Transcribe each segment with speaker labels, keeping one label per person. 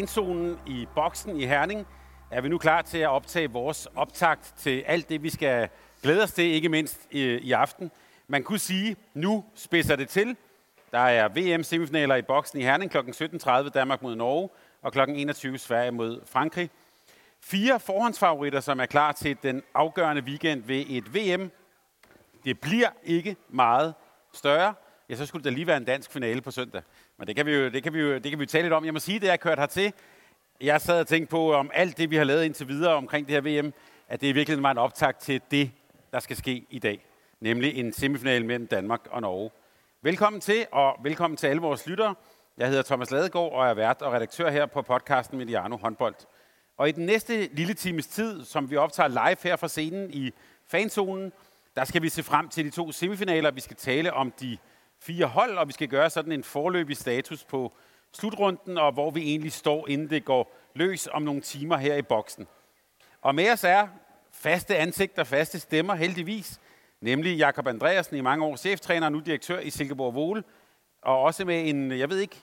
Speaker 1: Fanzonen i boksen i Herning er vi nu klar til at optage vores optakt til alt det, vi skal glæde os til, ikke mindst i, i aften. Man kunne sige, nu spidser det til. Der er VM-semifinaler i boksen i Herning kl. 17.30 Danmark mod Norge og kl. 21 Sverige mod Frankrig. Fire forhåndsfavoritter, som er klar til den afgørende weekend ved et VM. Det bliver ikke meget større. Ja, så skulle der lige være en dansk finale på søndag. Men det kan vi jo, det kan vi jo det kan vi tale lidt om. Jeg må sige, det jeg kørt hertil, jeg sad og tænkte på, om alt det, vi har lavet indtil videre omkring det her VM, at det i virkeligheden var en optag til det, der skal ske i dag. Nemlig en semifinal mellem Danmark og Norge. Velkommen til, og velkommen til alle vores lyttere. Jeg hedder Thomas Ladegaard, og er vært og redaktør her på podcasten Mediano Håndbold. Og i den næste lille times tid, som vi optager live her fra scenen i fanzonen, der skal vi se frem til de to semifinaler. Vi skal tale om de fire hold, og vi skal gøre sådan en forløbig status på slutrunden, og hvor vi egentlig står, inden det går løs om nogle timer her i boksen. Og med os er faste ansigter, faste stemmer, heldigvis, nemlig Jakob Andreasen, i mange år cheftræner, og nu direktør i Silkeborg Vole, og også med en, jeg ved ikke,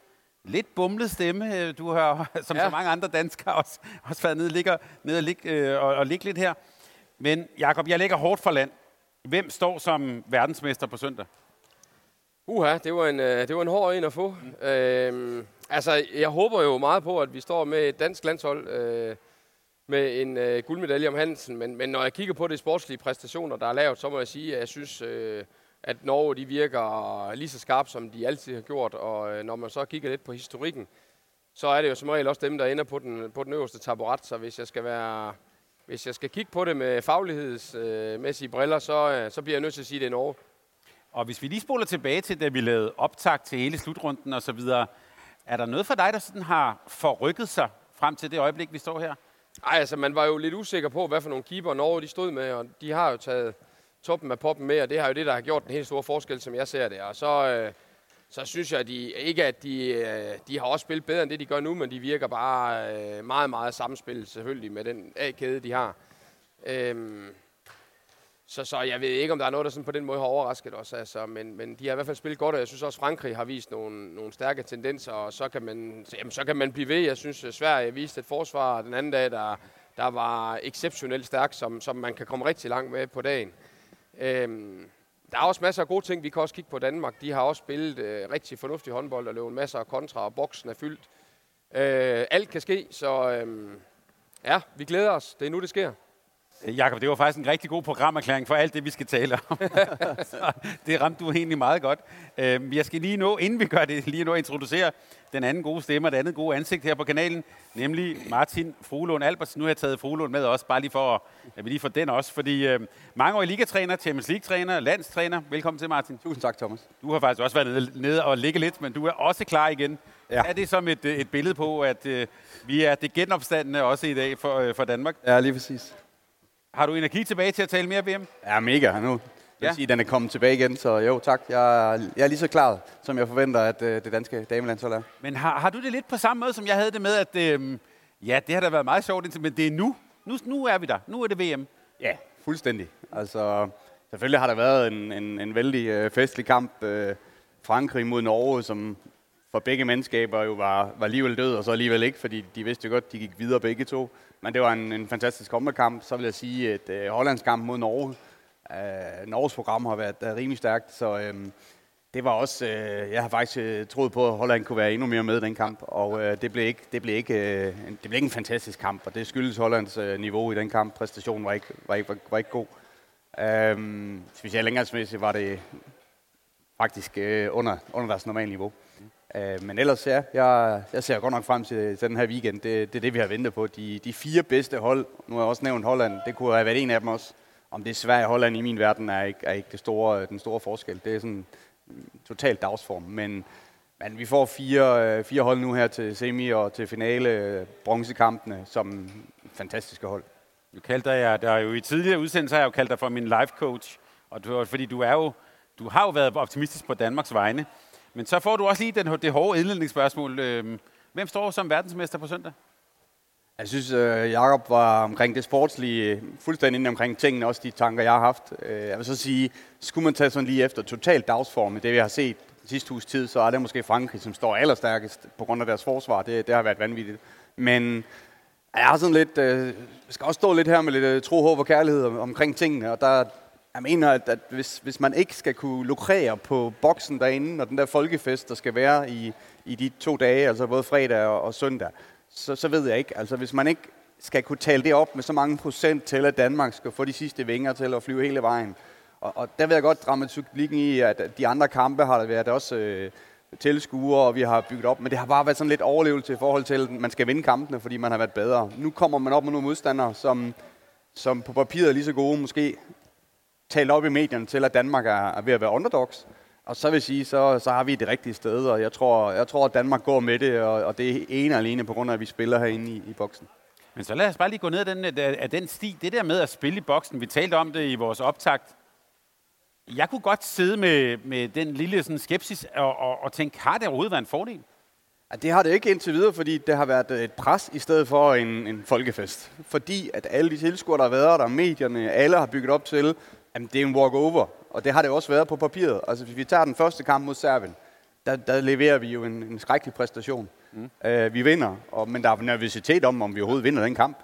Speaker 1: lidt bumlet stemme. Du har, som ja. så mange andre danskere, også, også været nede, ligger, nede og, ligge, øh, og, og ligge lidt her. Men Jakob, jeg lægger hårdt for land. Hvem står som verdensmester på søndag?
Speaker 2: Uha, det var en, øh, det var en hård en at få. Mm. Øhm, altså, jeg håber jo meget på, at vi står med et dansk landshold øh, med en øh, guldmedalje om Hansen. Men, men når jeg kigger på de sportslige præstationer, der er lavet, så må jeg sige, at jeg synes, øh, at Norge de virker lige så skarpt, som de altid har gjort. Og øh, når man så kigger lidt på historikken, så er det jo som regel også dem, der ender på den, på den øverste taburet. Så hvis jeg skal være... Hvis jeg skal kigge på det med faglighedsmæssige briller, så, øh, så bliver jeg nødt til at sige, at det er Norge.
Speaker 1: Og hvis vi lige spoler tilbage til, da vi lavede optag til hele slutrunden og så videre, er der noget for dig, der sådan har forrykket sig frem til det øjeblik, vi står her?
Speaker 2: Nej, altså man var jo lidt usikker på, hvad for nogle keeper Norge de stod med, og de har jo taget toppen af poppen med, og det har jo det, der har gjort den helt store forskel, som jeg ser det. Og så, øh, så synes jeg, at de, ikke at de, øh, de har også spillet bedre end det, de gør nu, men de virker bare øh, meget, meget samspil selvfølgelig med den A-kæde, de har. Øhm, så, så jeg ved ikke, om der er noget, der sådan på den måde har overrasket os. Altså, men, men de har i hvert fald spillet godt, og jeg synes også, at Frankrig har vist nogle, nogle stærke tendenser, og så kan, man, jamen, så kan man blive ved. Jeg synes, at Sverige viste et forsvar den anden dag, der, der var exceptionelt stærkt, som, som man kan komme rigtig langt med på dagen. Øhm, der er også masser af gode ting. Vi kan også kigge på Danmark. De har også spillet øh, rigtig fornuftig håndbold og løbet masser af kontra, og boksen er fyldt. Øh, alt kan ske, så øh, ja, vi glæder os. Det er nu, det sker.
Speaker 1: Jakob, det var faktisk en rigtig god programerklæring for alt det, vi skal tale om. det ramte du egentlig meget godt. Øhm, jeg skal lige nå, inden vi gør det, lige nå at introducere den anden gode stemme og det andet gode ansigt her på kanalen, nemlig Martin Fruelund Albertsen. Nu har jeg taget Fruelund med også, bare lige for, at vi lige får den også, fordi øh, mange år i ligatræner, Champions League-træner, landstræner. Velkommen til, Martin.
Speaker 3: Tusind tak, Thomas.
Speaker 1: Du har faktisk også været nede og ligge lidt, men du er også klar igen. Ja. Er det som et, et billede på, at øh, vi er det genopstandende også i dag for, øh, for Danmark?
Speaker 3: Ja, lige præcis.
Speaker 1: Har du energi tilbage til at tale mere VM?
Speaker 3: Ja, mega nu. Jeg ja. sige, den er kommet tilbage igen, så jo tak. Jeg, jeg er lige så klar, som jeg forventer, at uh, det danske damelandshold er.
Speaker 1: Men har, har du det lidt på samme måde, som jeg havde det med, at uh, ja, det har da været meget sjovt indtil, men det er nu. nu. Nu er vi der. Nu er det VM.
Speaker 3: Ja, fuldstændig. Altså, selvfølgelig har der været en, en, en vældig uh, festlig kamp. Uh, Frankrig mod Norge, som for begge mandskaber jo var, var alligevel død, og så alligevel ikke, fordi de vidste jo godt, de gik videre begge to. Men det var en, en fantastisk kamp. Så vil jeg sige, at øh, Hollands kamp mod Norge, øh, Norges program har været uh, rimelig stærkt, så øh, det var også, øh, jeg har faktisk øh, troet på, at Holland kunne være endnu mere med i den kamp, og øh, det, blev ikke, det, blev ikke, øh, en, det blev ikke en fantastisk kamp, og det skyldes Hollands øh, niveau i den kamp. Præstationen var ikke, var ikke, var, var ikke god. Øh, specielt længere var det faktisk øh, under, under deres normale niveau. Øh, men ellers ja, jeg, jeg ser godt nok frem til, til den her weekend. Det, det er det, vi har ventet på. De, de fire bedste hold, nu har jeg også nævnt Holland, det kunne have været en af dem også. Om det er Sverige og Holland i min verden, er ikke, er ikke det store, den store forskel. Det er sådan totalt dagsform. Men, men vi får fire, øh, fire hold nu her til semi og til finale, øh, bronzekampene, som fantastiske hold.
Speaker 1: Du kaldte dig, der er jo i tidligere udsendelser har jeg jo kaldt dig for min life coach, og du, fordi du er jo, du har jo været optimistisk på Danmarks vegne. Men så får du også lige den, det hårde indledningsspørgsmål. Øhm, hvem står som verdensmester på søndag?
Speaker 3: Jeg synes, øh, Jakob var omkring det sportslige fuldstændig inde omkring tingene, også de tanker, jeg har haft. Øh, jeg vil så sige, skulle man tage sådan lige efter total dagsform i det, vi har set sidste hus tid, så er det måske Frankrig, som står allerstærkest på grund af deres forsvar. Det, det har været vanvittigt. Men jeg har sådan lidt, øh, skal også stå lidt her med lidt tro, håb og kærlighed omkring tingene, og der, jeg mener, at, at hvis, hvis man ikke skal kunne lukrere på boksen derinde, og den der folkefest, der skal være i, i de to dage, altså både fredag og, og søndag, så, så ved jeg ikke. Altså hvis man ikke skal kunne tale det op med så mange procent til, at Danmark skal få de sidste vinger til at flyve hele vejen. Og, og der vil jeg godt dramatikken i, at de andre kampe har der været også øh, tilskuere, og vi har bygget op. Men det har bare været sådan lidt overlevelse i forhold til, at man skal vinde kampene, fordi man har været bedre. Nu kommer man op med nogle modstandere, som, som på papiret er lige så gode, måske talt op i medierne til, at Danmark er, er ved at være underdogs. Og så vil jeg sige, så, så har vi det rigtige sted, og jeg tror, jeg tror, at Danmark går med det, og, og det er ene og alene på grund af, at vi spiller herinde i, i boksen.
Speaker 1: Men så lad os bare lige gå ned ad den, af den sti. Det der med at spille i boksen, vi talte om det i vores optakt. Jeg kunne godt sidde med, med den lille sådan, skepsis og, og, og tænke, har det overhovedet været en fordel?
Speaker 3: Ja, det har det ikke indtil videre, fordi det har været et pres i stedet for en, en folkefest. Fordi at alle de tilskuere, der har været der, medierne, alle har bygget op til, at det er en walk-over. Og det har det også været på papiret. Altså hvis vi tager den første kamp mod Serbien, der, der leverer vi jo en, en skrækkelig præstation. Mm. Uh, vi vinder, og, men der er nervøsitet om, om vi overhovedet vinder den kamp.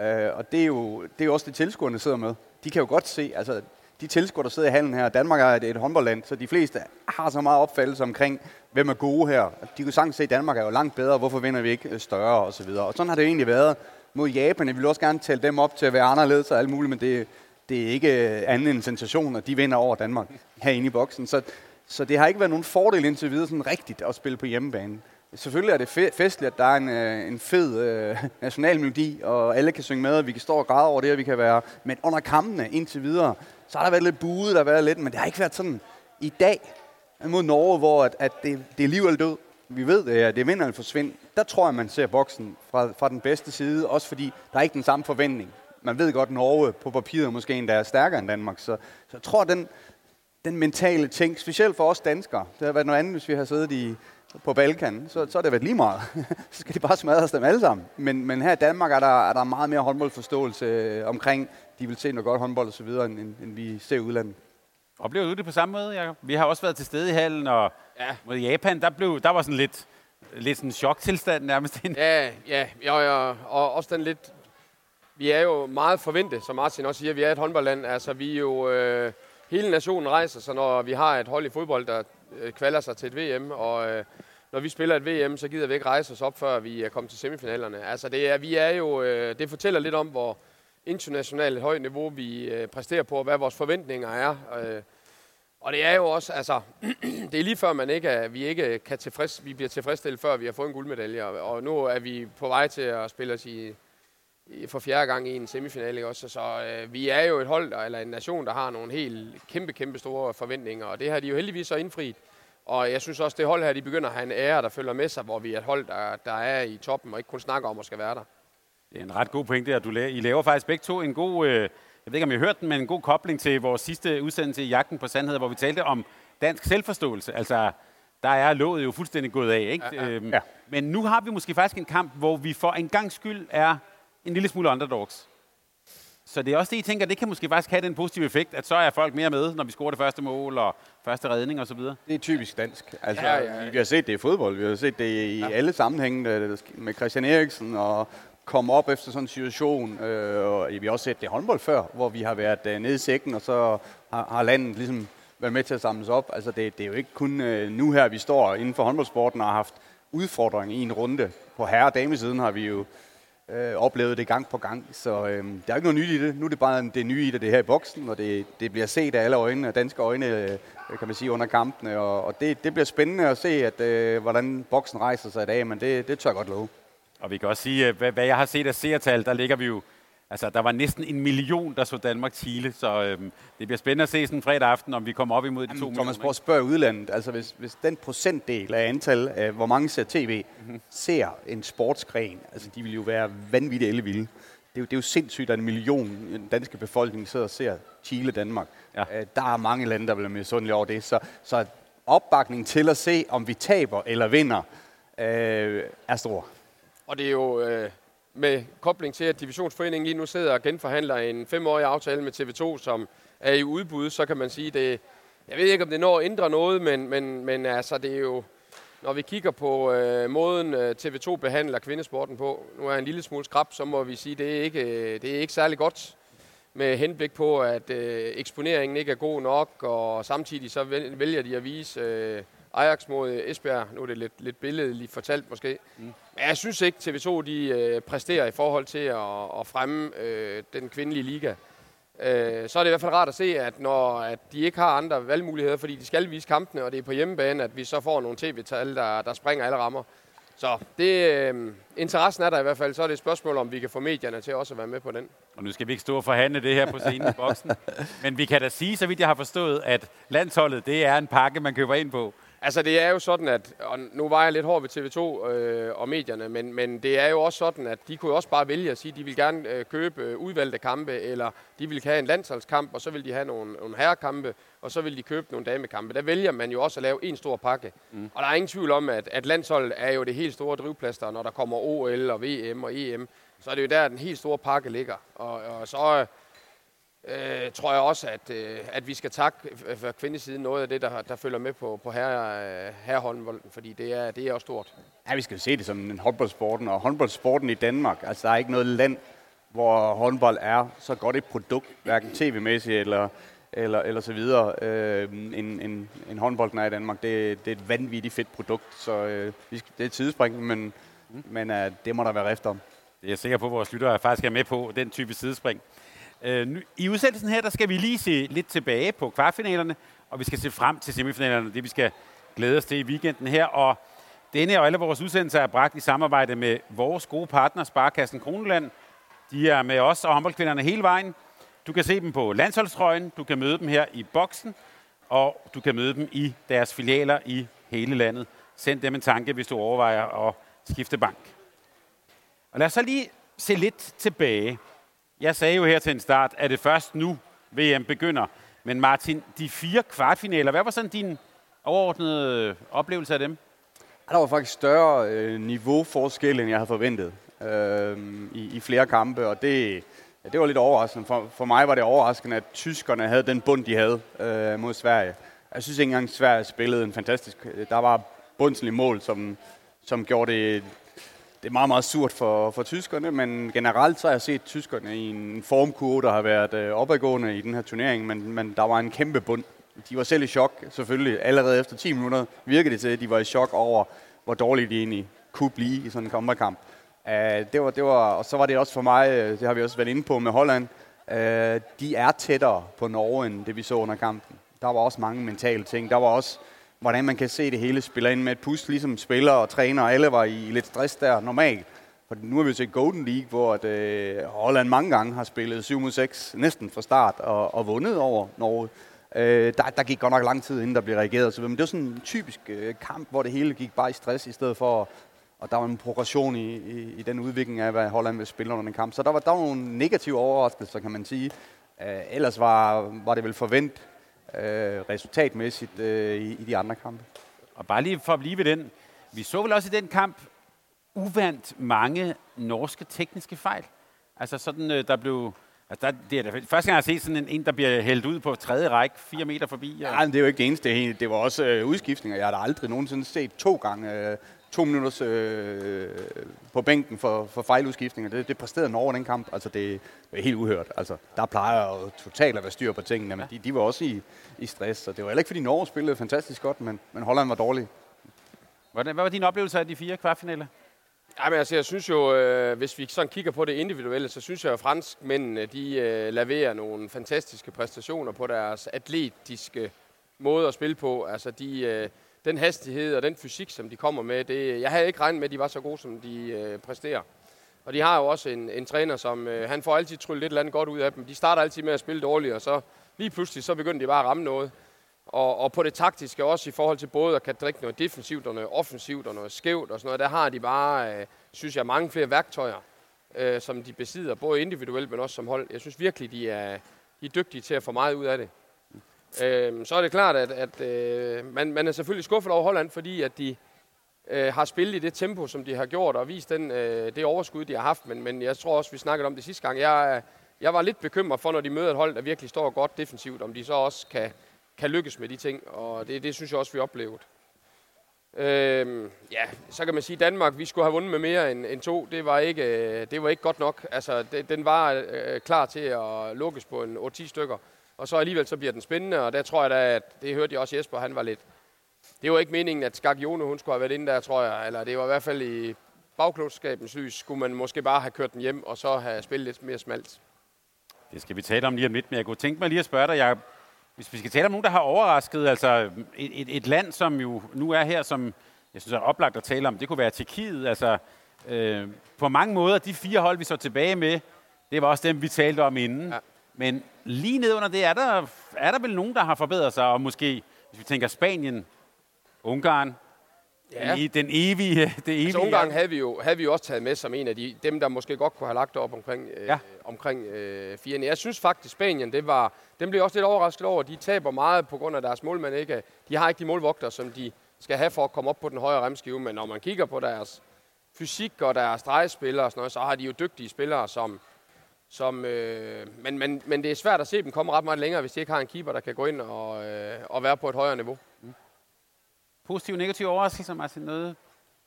Speaker 3: Ja. Uh, og det er, jo, det er jo også det tilskuerne sidder med. De kan jo godt se, altså de tilskuere, der sidder i hallen her, Danmark er et, et håndboldland, så de fleste har så meget opfattelse omkring, hvem er gode her. De kan sagtens se, at Danmark er jo langt bedre, hvorfor vinder vi ikke større og så videre. Og sådan har det jo egentlig været mod Japan. Jeg vil også gerne tælle dem op til at være anderledes og alt muligt, men det, det er ikke øh, anden end sensation, at de vinder over Danmark herinde i boksen. Så, så det har ikke været nogen fordel indtil videre sådan rigtigt at spille på hjemmebane. Selvfølgelig er det festligt, at der er en, øh, en fed øh, nationalmelodi, og alle kan synge med, og vi kan stå og græde over det, og vi kan være... Men under kampene indtil videre, så har der været lidt buet, der har været lidt, men det har ikke været sådan i dag mod Norge, hvor at, at det, det er liv eller død. Vi ved, at det er vinder eller forsvind. Der tror jeg, man ser boksen fra, fra den bedste side, også fordi der er ikke den samme forventning man ved godt, at Norge på papiret måske endda er stærkere end Danmark. Så, så jeg tror, den, den mentale ting, specielt for os danskere, det har været noget andet, hvis vi har siddet i, på Balkan, så, så har det været lige meget. så skal de bare smadre dem alle sammen. Men, men her i Danmark er der, er der meget mere håndboldforståelse øh, omkring, de vil se noget godt håndbold osv., end, end, end vi ser i udlandet.
Speaker 1: Oplever du det på samme måde, Jacob? Vi har også været til stede i hallen, og ja. mod Japan, der, blev, der var sådan lidt, lidt sådan choktilstand nærmest.
Speaker 2: Ja, ja, ja, ja, og også den lidt vi er jo meget forventet, som Martin også siger. Vi er et håndboldland. Altså, vi er jo... Øh, hele nationen rejser sig, når vi har et hold i fodbold, der øh, kvalder sig til et VM. Og øh, når vi spiller et VM, så gider vi ikke rejse os op, før vi er kommet til semifinalerne. Altså, det, er, vi er jo, øh, det fortæller lidt om, hvor internationalt højt niveau vi øh, præsterer på, og hvad vores forventninger er. Øh, og det er jo også, altså, det er lige før man ikke er, vi ikke kan tilfreds, vi bliver tilfredsstillet, før vi har fået en guldmedalje. Og nu er vi på vej til at spille os i for fjerde gang i en semifinale også. Så øh, vi er jo et hold, der, eller en nation, der har nogle helt kæmpe, kæmpe store forventninger, og det har de jo heldigvis så indfriet. Og jeg synes også, det hold her, de begynder at have en ære, der følger med sig, hvor vi er et hold, der, der er i toppen, og ikke kun snakker om at skal være der.
Speaker 1: Det er en ret god pointe, at du laver. I laver faktisk begge to en god, øh, jeg ved ikke om I har hørt den, men en god kobling til vores sidste udsendelse i Jagten på Sandhed, hvor vi talte om dansk selvforståelse. Altså, der er låget jo fuldstændig gået af, ikke? Ja, ja. Øhm, ja. Men nu har vi måske faktisk en kamp, hvor vi for en gang skyld er en lille smule underdogs. Så det er også det, I tænker, det kan måske faktisk have den positive effekt, at så er folk mere med, når vi scorer det første mål og første redning osv. Det
Speaker 3: er typisk dansk. Altså, ja, ja, ja. Vi har set det i fodbold, vi har set det i ja. alle sammenhænge med Christian Eriksen og komme op efter sådan en situation. Øh, og vi har også set det i håndbold før, hvor vi har været øh, nede i sækken, og så har, har landet ligesom været med til at samles op. Altså det, det er jo ikke kun øh, nu her, vi står inden for håndboldsporten og har haft udfordringer i en runde. På herre- og damesiden har vi jo øh, oplevet det gang på gang. Så øh, der er ikke noget nyt i det. Nu er det bare det nye i det, det her i boksen, og det, det bliver set af alle øjne, af danske øjne, øh, kan man sige, under kampene. Og, og det, det bliver spændende at se, at, øh, hvordan boksen rejser sig i dag, men det, det tør jeg godt love.
Speaker 1: Og vi kan også sige, øh, hvad, hvad jeg har set af seertal, der ligger vi jo Altså, der var næsten en million, der så Danmark-Chile, så øhm, det bliver spændende at se sådan en fredag aften, om vi kommer op imod de Jamen, to
Speaker 3: Thomas, prøv at spørge udlandet. Altså, hvis, hvis den procentdel af antal af, hvor mange ser tv, mm-hmm. ser en sportsgren, altså, de vil jo være vanvittigt ellevilde. Det er, jo, det er jo sindssygt, at en million den danske befolkning sidder og ser Chile-Danmark. Ja. Øh, der er mange lande, der vil være misundelige over det. Så, så opbakning til at se, om vi taber eller vinder, øh, er stor.
Speaker 2: Og det er jo... Øh med kobling til, at Divisionsforeningen lige nu sidder og genforhandler en femårig aftale med TV2, som er i udbud, så kan man sige, det, jeg ved ikke, om det når at ændre noget, men, men, men altså, det er jo, når vi kigger på øh, måden øh, TV2 behandler kvindesporten på, nu er en lille smule skrab, så må vi sige, det er ikke, øh, det er ikke særlig godt med henblik på, at øh, eksponeringen ikke er god nok, og samtidig så vælger de at vise øh, Ajax mod Esbjerg. Nu er det lidt, lidt billedligt fortalt måske. Mm. Men jeg synes ikke, TV2 de, øh, præsterer i forhold til at, at fremme øh, den kvindelige liga. Øh, så er det i hvert fald rart at se, at når at de ikke har andre valgmuligheder, fordi de skal vise kampene, og det er på hjemmebane, at vi så får nogle tv-tal, der, der springer alle rammer. Så det, øh, interessen er der i hvert fald. Så er det et spørgsmål, om vi kan få medierne til også at være med på den.
Speaker 1: Og nu skal vi ikke stå og forhandle det her på scenen i boksen. Men vi kan da sige, så vidt jeg har forstået, at landsholdet, det er en pakke, man køber ind på.
Speaker 2: Altså det er jo sådan, at og nu var jeg lidt hård ved TV2 øh, og medierne, men, men det er jo også sådan, at de kunne også bare vælge at sige, at de vil gerne øh, købe øh, udvalgte kampe, eller de vil have en landsholdskamp, og så vil de have nogle, nogle herrekampe, og så vil de købe nogle damekampe. Der vælger man jo også at lave en stor pakke. Mm. Og der er ingen tvivl om, at, at landsholdet er jo det helt store drivplaster, når der kommer OL og VM og EM. Så er det jo der, den helt store pakke ligger. Og, og så øh, tror jeg også, at, øh, at vi skal takke for kvindesiden noget af det, der, der følger med på, på herre, herrehåndbolden, fordi det er, det er også stort.
Speaker 3: Ja, vi skal se det som en håndboldsporten, og håndboldsporten i Danmark, altså der er ikke noget land, hvor håndbold er så godt et produkt, hverken tv-mæssigt eller, eller, eller så videre, øh, en, en, en håndbolden er i Danmark. Det, det er et vanvittigt fedt produkt, så øh, vi skal, det er et tidsspring, men, mm. men øh, det må der være efter om.
Speaker 1: Det er jeg sikker på, at vores lyttere faktisk er med på, den type sidespring. Øh, I udsendelsen her, der skal vi lige se lidt tilbage på kvartfinalerne, og vi skal se frem til semifinalerne, det vi skal glæde os til i weekenden her. Og denne og alle vores udsendelser er bragt i samarbejde med vores gode partner, Sparkassen Kroneland. De er med os og håndboldkvinderne hele vejen. Du kan se dem på landsholdstrøjen, du kan møde dem her i boksen, og du kan møde dem i deres filialer i hele landet. Send dem en tanke, hvis du overvejer at skifte bank. Og lad os så lige se lidt tilbage. Jeg sagde jo her til en start, at det først nu VM begynder. Men Martin, de fire kvartfinaler, hvad var sådan din overordnede oplevelse af dem?
Speaker 3: Der var faktisk større øh, niveauforskel, end jeg havde forventet øh, i, i flere kampe, og det, ja, det var lidt overraskende. For, for mig var det overraskende, at tyskerne havde den bund, de havde øh, mod Sverige. Jeg synes ikke engang, at Sverige spillede en fantastisk... Øh, der var bundslige mål, som, som gjorde det det er meget, meget surt for, for tyskerne, men generelt så har jeg set tyskerne i en formkurve, der har været øh, opadgående i den her turnering, men, men der var en kæmpe bund. De var selv i chok, selvfølgelig. Allerede efter 10 minutter virkede det til, at de var i chok over, hvor dårligt de egentlig kunne blive i sådan en kamperkamp. Uh, øh, det var, det var, og så var det også for mig, øh, det har vi også været inde på med Holland, uh, de er tættere på Norge, end det vi så under kampen. Der var også mange mentale ting. Der var også hvordan man kan se det hele spiller ind med et pust, ligesom spillere og træner, og alle var i lidt stress der normalt. For nu har vi set Golden League, hvor at, øh, Holland mange gange har spillet 7 mod 6, næsten fra start, og, og vundet over Norge. Øh, der, der gik godt nok lang tid, inden der blev reageret. Så, men det var sådan en typisk øh, kamp, hvor det hele gik bare i stress, i stedet for, og der var en progression i, i, i den udvikling af, hvad Holland vil spille under den kamp. Så der var, der var nogle negative overraskelser, kan man sige. Øh, ellers var, var det vel forventet, øh, resultatmæssigt øh, i, i de andre kampe.
Speaker 1: Og bare lige for at blive ved den. Vi så vel også i den kamp uvandt mange norske tekniske fejl. Altså sådan, øh, der blev... Altså der, det er det første gang, jeg har set sådan en, en, der bliver hældt ud på tredje række, fire meter forbi.
Speaker 3: Og... Ja, men det er jo ikke det eneste. Det var også øh, udskiftninger. Jeg har da aldrig nogensinde set to gange øh, to minutter øh, på bænken for, for fejludskiftninger. Det, det præsterede Norge den kamp. Altså, det, er helt uhørt. Altså, der plejer jo totalt at være styr på tingene, men de, de var også i, i stress. Så det var heller ikke, fordi Norge spillede fantastisk godt, men, men Holland var dårlig.
Speaker 1: Hvad var din oplevelse af de fire kvartfinaler?
Speaker 2: men altså, jeg synes jo, øh, hvis vi sådan kigger på det individuelle, så synes jeg, at franskmændene, de øh, laverer nogle fantastiske præstationer på deres atletiske måde at spille på. Altså, de, øh, den hastighed og den fysik, som de kommer med, det, jeg havde ikke regnet med, at de var så gode, som de øh, præsterer. Og de har jo også en, en træner, som øh, han får altid tryllet lidt eller andet godt ud af dem. De starter altid med at spille dårligt, og så lige pludselig så begynder de bare at ramme noget. Og, og på det taktiske også i forhold til både at kan drikke noget defensivt og noget offensivt og noget skævt og sådan noget, der har de bare, øh, synes jeg, mange flere værktøjer, øh, som de besidder, både individuelt, men også som hold. Jeg synes virkelig, de er, de er dygtige til at få meget ud af det. Øh, så er det klart, at, at øh, man, man er selvfølgelig skuffet over Holland, fordi at de øh, har spillet i det tempo, som de har gjort, og vist den, øh, det overskud, de har haft. Men, men jeg tror også, vi snakkede om det sidste gang. Jeg, øh, jeg var lidt bekymret for, når de møder et hold, der virkelig står godt defensivt, om de så også kan, kan lykkes med de ting. Og det, det synes jeg også, vi oplevede. Øhm, ja, så kan man sige, at Danmark, vi skulle have vundet med mere end, end to. Det var ikke, øh, det var ikke godt nok. Altså, det, den var øh, klar til at lukkes på en 8-10 stykker. Og så alligevel så bliver den spændende, og der tror jeg da, at det hørte jeg også Jesper, han var lidt... Det var ikke meningen, at Skagione, hun skulle have været inde der, tror jeg. Eller det var i hvert fald i bagklodskabens lys, skulle man måske bare have kørt den hjem, og så have spillet lidt mere smalt.
Speaker 1: Det skal vi tale om lige om lidt, men jeg kunne tænke mig lige at spørge dig, Jacob. Hvis vi skal tale om nogen, der har overrasket, altså et, et, et land, som jo nu er her, som jeg synes er oplagt at tale om, det kunne være Tjekkiet. Altså, øh, på mange måder, de fire hold, vi så tilbage med, det var også dem, vi talte om inden. Ja. Men lige ned under det, er der, er der vel nogen, der har forbedret sig, og måske, hvis vi tænker Spanien, Ungarn, ja. den, den evige... Det
Speaker 2: evige altså, Ungarn havde vi, jo, havde vi jo også taget med som en af de, dem, der måske godt kunne have lagt op omkring, øh, ja. omkring øh, firene. Jeg synes faktisk, Spanien, det var, dem blev også lidt overrasket over. De taber meget på grund af deres målmand. Ikke? De har ikke de målvogter, som de skal have for at komme op på den højere remskive. Men når man kigger på deres fysik og deres drejespillere og sådan noget, så har de jo dygtige spillere, som, som, øh, men, men, men det er svært at se dem komme ret meget længere, hvis de ikke har en keeper, der kan gå ind og, øh, og være på et højere niveau. Mm.
Speaker 1: Positiv og negativ overraskelse, Martin? Noget?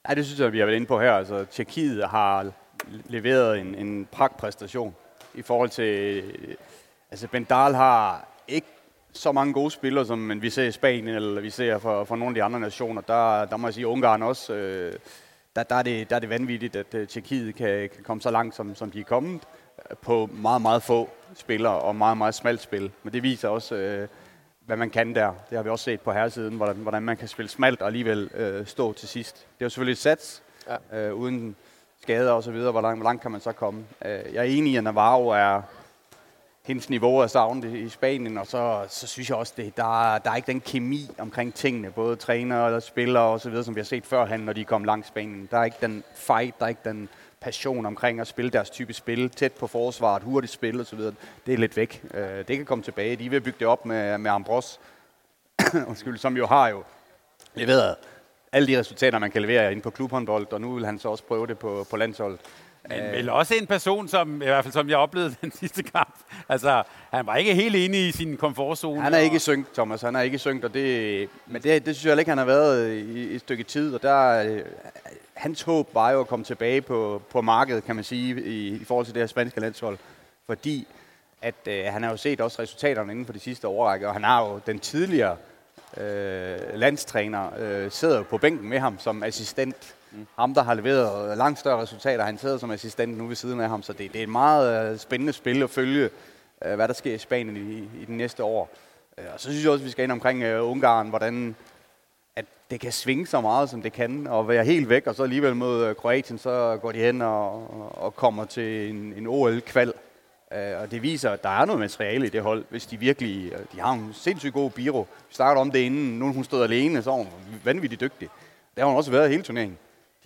Speaker 3: Ja, det synes jeg, vi har været inde på her. Altså, Tjekkiet har leveret en, en pragtpræstation i forhold til... Altså, Bendal har ikke så mange gode spillere, som vi ser i Spanien, eller vi ser fra, fra nogle af de andre nationer. Der, der må jeg sige, Ungarn også... Øh, der, der, er det, der er det vanvittigt, at uh, Tjekkiet kan, kan komme så langt, som, som de er kommet på meget, meget få spillere og meget, meget smalt spil. Men det viser også, øh, hvad man kan der. Det har vi også set på herresiden, hvordan, hvordan man kan spille smalt og alligevel øh, stå til sidst. Det er jo selvfølgelig et sats, ja. øh, uden skader og så videre. Hvor langt, hvor langt kan man så komme? Øh, jeg er enig i, at Navarro er hendes niveau er savnet i Spanien, og så, så synes jeg også, det, der, der er ikke den kemi omkring tingene, både træner og spillere og så videre, som vi har set førhen, når de kom langt Spanien. Der er ikke den fight, der er ikke den passion omkring at spille deres type spil, tæt på forsvaret, hurtigt spil osv., det er lidt væk. Øh, det kan komme tilbage. De vil bygge det op med, med Ambros, undskyld, som jo har jo leveret alle de resultater, man kan levere ind på klubhåndbold, og nu vil han så også prøve det på, på landsholdet.
Speaker 1: Men øh. vel også en person, som i hvert fald som jeg oplevede den sidste kamp. Altså, han var ikke helt inde i sin komfortzone.
Speaker 3: Han er ikke i synk, Thomas. Han er ikke i synk, og det, men det, det synes jeg ikke, han har været i, i et stykke tid. Og der, hans håb var jo at komme tilbage på, på markedet, kan man sige, i, i forhold til det her spanske landshold. Fordi at øh, han har jo set også resultaterne inden for de sidste årrække, og han har jo den tidligere øh, landstræner, øh, sidder på bænken med ham som assistent. Mm. Ham, der har leveret langt større resultater, han sidder som assistent nu ved siden af ham, så det, det er et meget øh, spændende spil at følge, øh, hvad der sker i Spanien i, i den næste år. Øh, og så synes jeg også, at vi skal ind omkring øh, Ungarn, hvordan at det kan svinge så meget, som det kan, og være helt væk, og så alligevel mod øh, Kroatien, så går de hen og, og kommer til en, en OL-kval. Uh, øh, og det viser, at der er noget materiale i det hold, hvis de virkelig... Uh, de har en sindssygt god biro. Vi startede om det inden, nu hun stod alene, så er hun vanvittigt dygtig. Det har hun også været hele turneringen.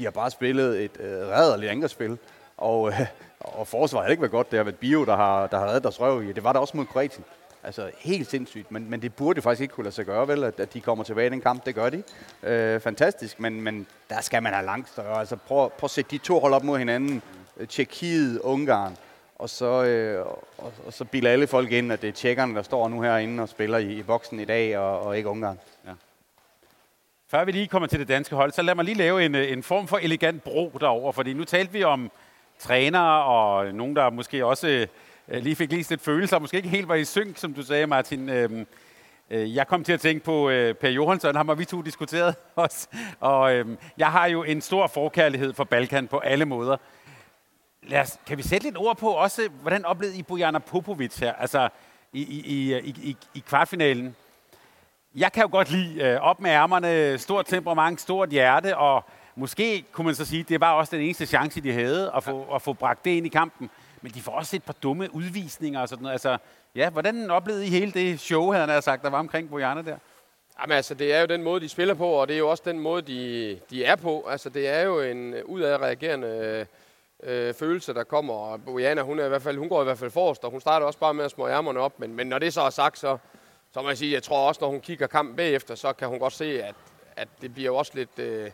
Speaker 3: De har bare spillet et øh, rædderligt angrebsspil, og, øh, og forsvaret har ikke været godt. Det har været Bio, der har, der har reddet deres røv i. Det var der også mod Kroatien. Altså helt sindssygt, men, men det burde faktisk ikke kunne lade sig gøre, vel, at, at de kommer tilbage i den kamp. Det gør de. Øh, fantastisk, men, men der skal man have langt større. Altså prøv, prøv at sætte de to hold op mod hinanden. Tjekkiet, Ungarn, og så, øh, og, og så bilder alle folk ind, at det er tjekkerne, der står nu herinde og spiller i, i boksen i dag, og, og ikke Ungarn. Ja.
Speaker 1: Før vi lige kommer til det danske hold, så lad mig lige lave en, øh, en form for elegant bro derover, fordi nu talte vi om trænere og nogen, der måske også øh, lige fik lige lidt følelser, måske ikke helt var i synk, som du sagde, Martin. Øhm, Øh, jeg kom til at tænke på øh, Per Johansson, ham har vi to diskuteret også. Og øh, jeg har jo en stor forkærlighed for Balkan på alle måder. Lad os, kan vi sætte lidt ord på også, hvordan oplevede I Bojana Popovic her, altså i, i, i, i, i kvartfinalen? Jeg kan jo godt lide øh, op med ærmerne, stort temperament, stort hjerte, og måske kunne man så sige, det var også den eneste chance, de havde at få, at få bragt det ind i kampen. Men de får også et par dumme udvisninger og sådan noget. Altså, ja, hvordan oplevede I hele det show, havde han sagt, der var omkring Bojana der?
Speaker 2: Jamen altså, det er jo den måde, de spiller på, og det er jo også den måde, de, de er på. Altså, det er jo en øh, udadreagerende øh, øh, følelse, der kommer. Og Bojana, hun, er i hvert fald, hun går i hvert fald forrest, og hun starter også bare med at små ærmerne op. Men, men når det så er sagt, så, så må jeg sige, jeg tror også, når hun kigger kampen bagefter, så kan hun godt se, at, at det bliver også lidt... Øh,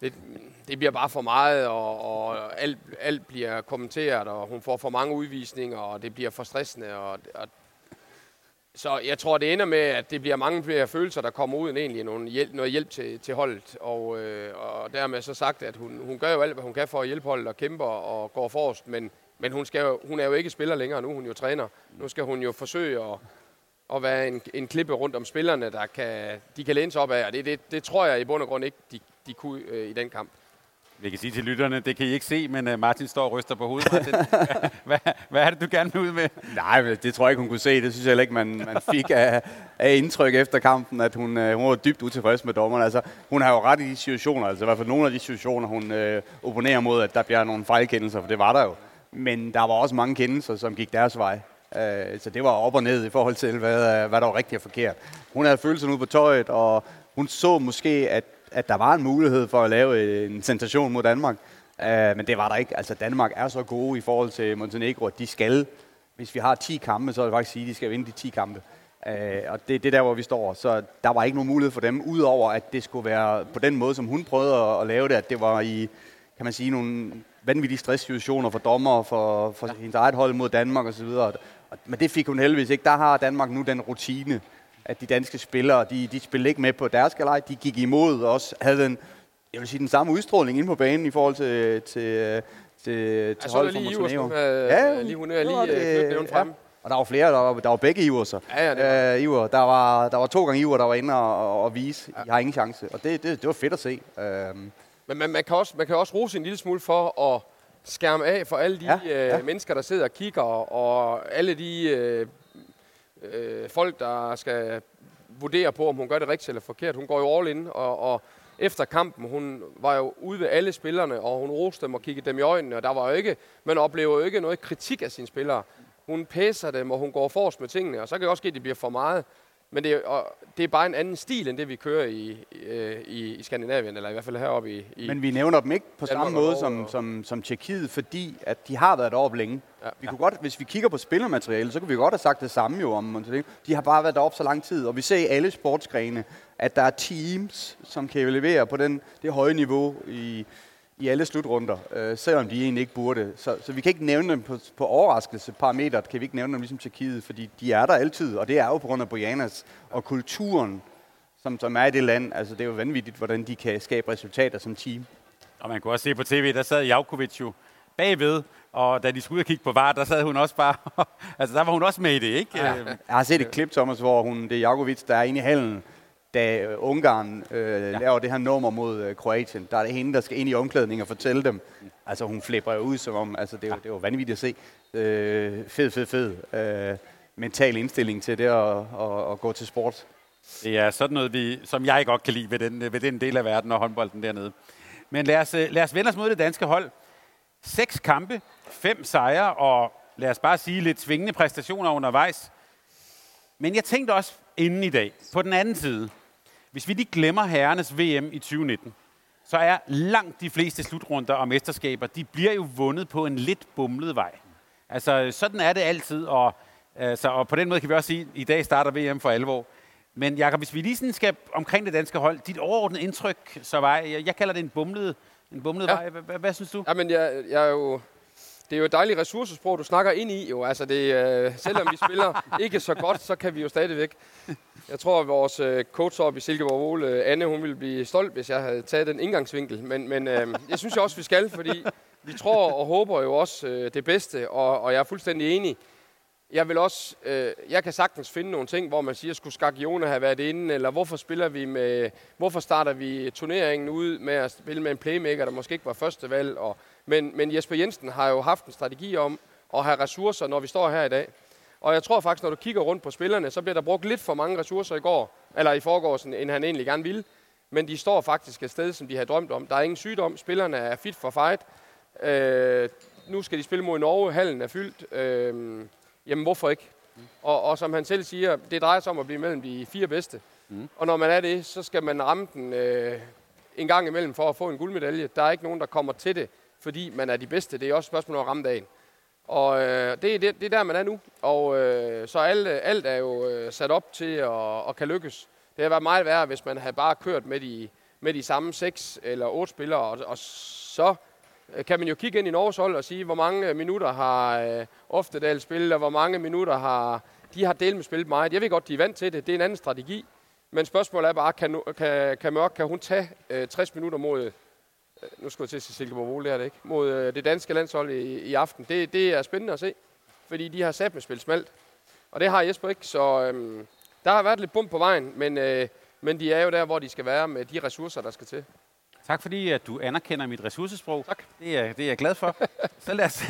Speaker 2: det, det bliver bare for meget, og, og alt, alt bliver kommenteret, og hun får for mange udvisninger, og det bliver for stressende. Og, og, så jeg tror, det ender med, at det bliver mange flere følelser, der kommer ud end egentlig nogle hjælp, noget hjælp til, til holdet. Og, øh, og dermed så sagt, at hun, hun gør jo alt, hvad hun kan for at hjælpe holdet og kæmper og går forrest, men, men hun, skal jo, hun er jo ikke spiller længere nu, hun er jo træner. Nu skal hun jo forsøge at, at være en, en klippe rundt om spillerne, der kan, de kan læne sig op af, og det, det, det tror jeg i bund og grund ikke, de, de kunne øh, i den kamp.
Speaker 1: Vi kan sige til lytterne, det kan I ikke se, men uh, Martin står og ryster på hovedet. Martin. hvad, hvad er det, du gerne vil ud med?
Speaker 3: Nej, det tror jeg ikke, hun kunne se. Det synes jeg heller ikke, man, man fik af, af indtryk efter kampen, at hun, uh, hun var dybt utilfreds med dommeren. Altså, hun har jo ret i de situationer, altså i hvert fald nogle af de situationer, hun uh, opponerer mod, at der bliver nogle fejlkendelser, for det var der jo. Men der var også mange kendelser, som gik deres vej. Uh, så det var op og ned i forhold til, hvad, hvad der var rigtigt og forkert. Hun havde følelsen ud på tøjet, og hun så måske, at at der var en mulighed for at lave en sensation mod Danmark. Uh, men det var der ikke. Altså Danmark er så gode i forhold til Montenegro, at de skal, hvis vi har 10 kampe, så er det faktisk sige, at de skal vinde de 10 kampe. Uh, og det, det er der, hvor vi står. Så der var ikke nogen mulighed for dem, udover at det skulle være på den måde, som hun prøvede at, at lave det, at det var i, kan man sige, nogle vanvittige stresssituationer for dommer, for, for hendes eget hold mod Danmark osv. Men det fik hun heldigvis ikke. Der har Danmark nu den rutine, at de danske spillere, de, de spillede ikke med på deres galej, de gik imod og også havde en, jeg vil sige, den samme udstråling inde på banen i forhold til, til, til, til holdet
Speaker 2: fra Montenegro. Øh, ja, lige hun er lige øh, knyttet frem. Ja.
Speaker 3: Og der var flere, der var, der var begge Iver så.
Speaker 2: Ja, ja, det var.
Speaker 3: Uh, Iver. Der, var, der var to gange Iver, der var inde og, og, og vise, ja. I har ingen chance. Og det, det, det var fedt at se. Uh,
Speaker 2: Men man, man, kan også, man kan også rose en lille smule for at skærme af for alle de ja, ja. Uh, mennesker, der sidder og kigger, og alle de uh, øh, folk, der skal vurdere på, om hun gør det rigtigt eller forkert. Hun går jo all in, og, og efter kampen, hun var jo ude ved alle spillerne, og hun roste dem og kiggede dem i øjnene, og der var jo ikke, man oplever jo ikke noget kritik af sine spillere. Hun pæser dem, og hun går forrest med tingene, og så kan det også ske, at det bliver for meget. Men det er, og det er bare en anden stil, end det vi kører i, øh, i, i Skandinavien, eller i hvert fald heroppe i, i
Speaker 3: Men vi nævner dem ikke på samme måde som, som, som Tjekkiet, fordi at de har været deroppe længe. Ja, vi kunne ja. godt, hvis vi kigger på spillermateriale, så kunne vi godt have sagt det samme jo om Montenegro. De har bare været deroppe så lang tid, og vi ser i alle sportsgrene, at der er teams, som kan levere på den, det høje niveau i, i alle slutrunder, øh, selvom de egentlig ikke burde. Så, så vi kan ikke nævne dem på, på overraskelsesparameter, kan vi ikke nævne dem ligesom Tjekkiet, fordi de er der altid, og det er jo på grund af Bojanas og kulturen, som, som er i det land. Altså, det er jo vanvittigt, hvordan de kan skabe resultater som team.
Speaker 1: Og man kunne også se på tv, der sad Javkovic jo bagved, og da de skulle ud og kigge på VAR, der sad hun også bare... altså, der var hun også med i det, ikke? Ja.
Speaker 3: Jeg har set et klip, Thomas, hvor hun, det er Jakovic, der er inde i hallen, da øh, Ungarn øh, ja. laver det her nummer mod øh, Kroatien. Der er det hende, der skal ind i omklædningen og fortælle dem. Altså, hun flipper jo ud som om... Altså, det er, ja. det er jo vanvittigt at se. Øh, fed, fed, fed. Øh, mental indstilling til det at, at, at gå til sport.
Speaker 1: Det er sådan noget, vi, som jeg godt kan lide ved den, ved den del af verden og håndbolden dernede. Men lad os, øh, lad os vende os mod det danske hold. Seks kampe, fem sejre og lad os bare sige lidt svingende præstationer undervejs. Men jeg tænkte også inden i dag, på den anden side, hvis vi lige glemmer herrenes VM i 2019, så er langt de fleste slutrunder og mesterskaber, de bliver jo vundet på en lidt bumlet vej. Altså, sådan er det altid, og, altså, og på den måde kan vi også sige, at i dag starter VM for alvor. Men Jakob, hvis vi lige sådan skal omkring det danske hold, dit overordnede indtryk, så var, jeg, jeg kalder det en bumlet, en bumlet ja. vej. Hvad, hvad synes du?
Speaker 2: Ja, men jeg, jeg er jo det er jo et dejligt ressourcesprog, du snakker ind i. Jo. Altså det, øh, selvom vi spiller ikke så godt, så kan vi jo stadigvæk. Jeg tror, at vores øh, coach op i Silkeborg Ole, øh, Anne, hun ville blive stolt, hvis jeg havde taget den indgangsvinkel. Men, men øh, jeg synes jo også, vi skal, fordi vi tror og håber jo også øh, det bedste, og, og jeg er fuldstændig enig. jeg vil også, øh, jeg kan sagtens finde nogle ting, hvor man siger, skulle Skagione have været inde, eller hvorfor spiller vi med, hvorfor starter vi turneringen ud med at spille med en playmaker, der måske ikke var første valg, og, men, men Jesper Jensen har jo haft en strategi om at have ressourcer, når vi står her i dag. Og jeg tror faktisk, når du kigger rundt på spillerne, så bliver der brugt lidt for mange ressourcer i går, eller i forgårs, end han egentlig gerne ville. Men de står faktisk et sted, som de har drømt om. Der er ingen sygdom. Spillerne er fit for fight. Øh, nu skal de spille mod Norge. Hallen er fyldt. Øh, jamen, hvorfor ikke? Mm. Og, og som han selv siger, det drejer sig om at blive mellem de fire bedste. Mm. Og når man er det, så skal man ramme den øh, en gang imellem for at få en guldmedalje. Der er ikke nogen, der kommer til det, fordi man er de bedste. Det er også et spørgsmål om at ramme dagen. Og øh, det, er det, det er der, man er nu. Og øh, så alt, øh, alt er jo øh, sat op til at, at kan lykkes. Det har været meget værre, hvis man havde bare kørt med de, med de samme seks eller otte spillere, og, og så øh, kan man jo kigge ind i Norges hold og sige, hvor mange øh, minutter har øh, Oftedal spillet, og hvor mange minutter har de har delt med spillet meget. Jeg ved godt, de er vant til det. Det er en anden strategi. Men spørgsmålet er bare, kan, kan, kan Mørk, kan hun tage øh, 60 minutter mod, nu skal jeg til at sige Silkeborg det er det ikke, mod øh, det danske landshold i, i aften. Det, det er spændende at se, fordi de har sat med spil smalt. Og det har Jesper ikke, så øh, der har været lidt bum på vejen, men, øh, men de er jo der, hvor de skal være med de ressourcer, der skal til.
Speaker 1: Tak fordi, at du anerkender mit ressourcesprog.
Speaker 2: Tak.
Speaker 1: Det er, det er jeg glad for. så, lad os,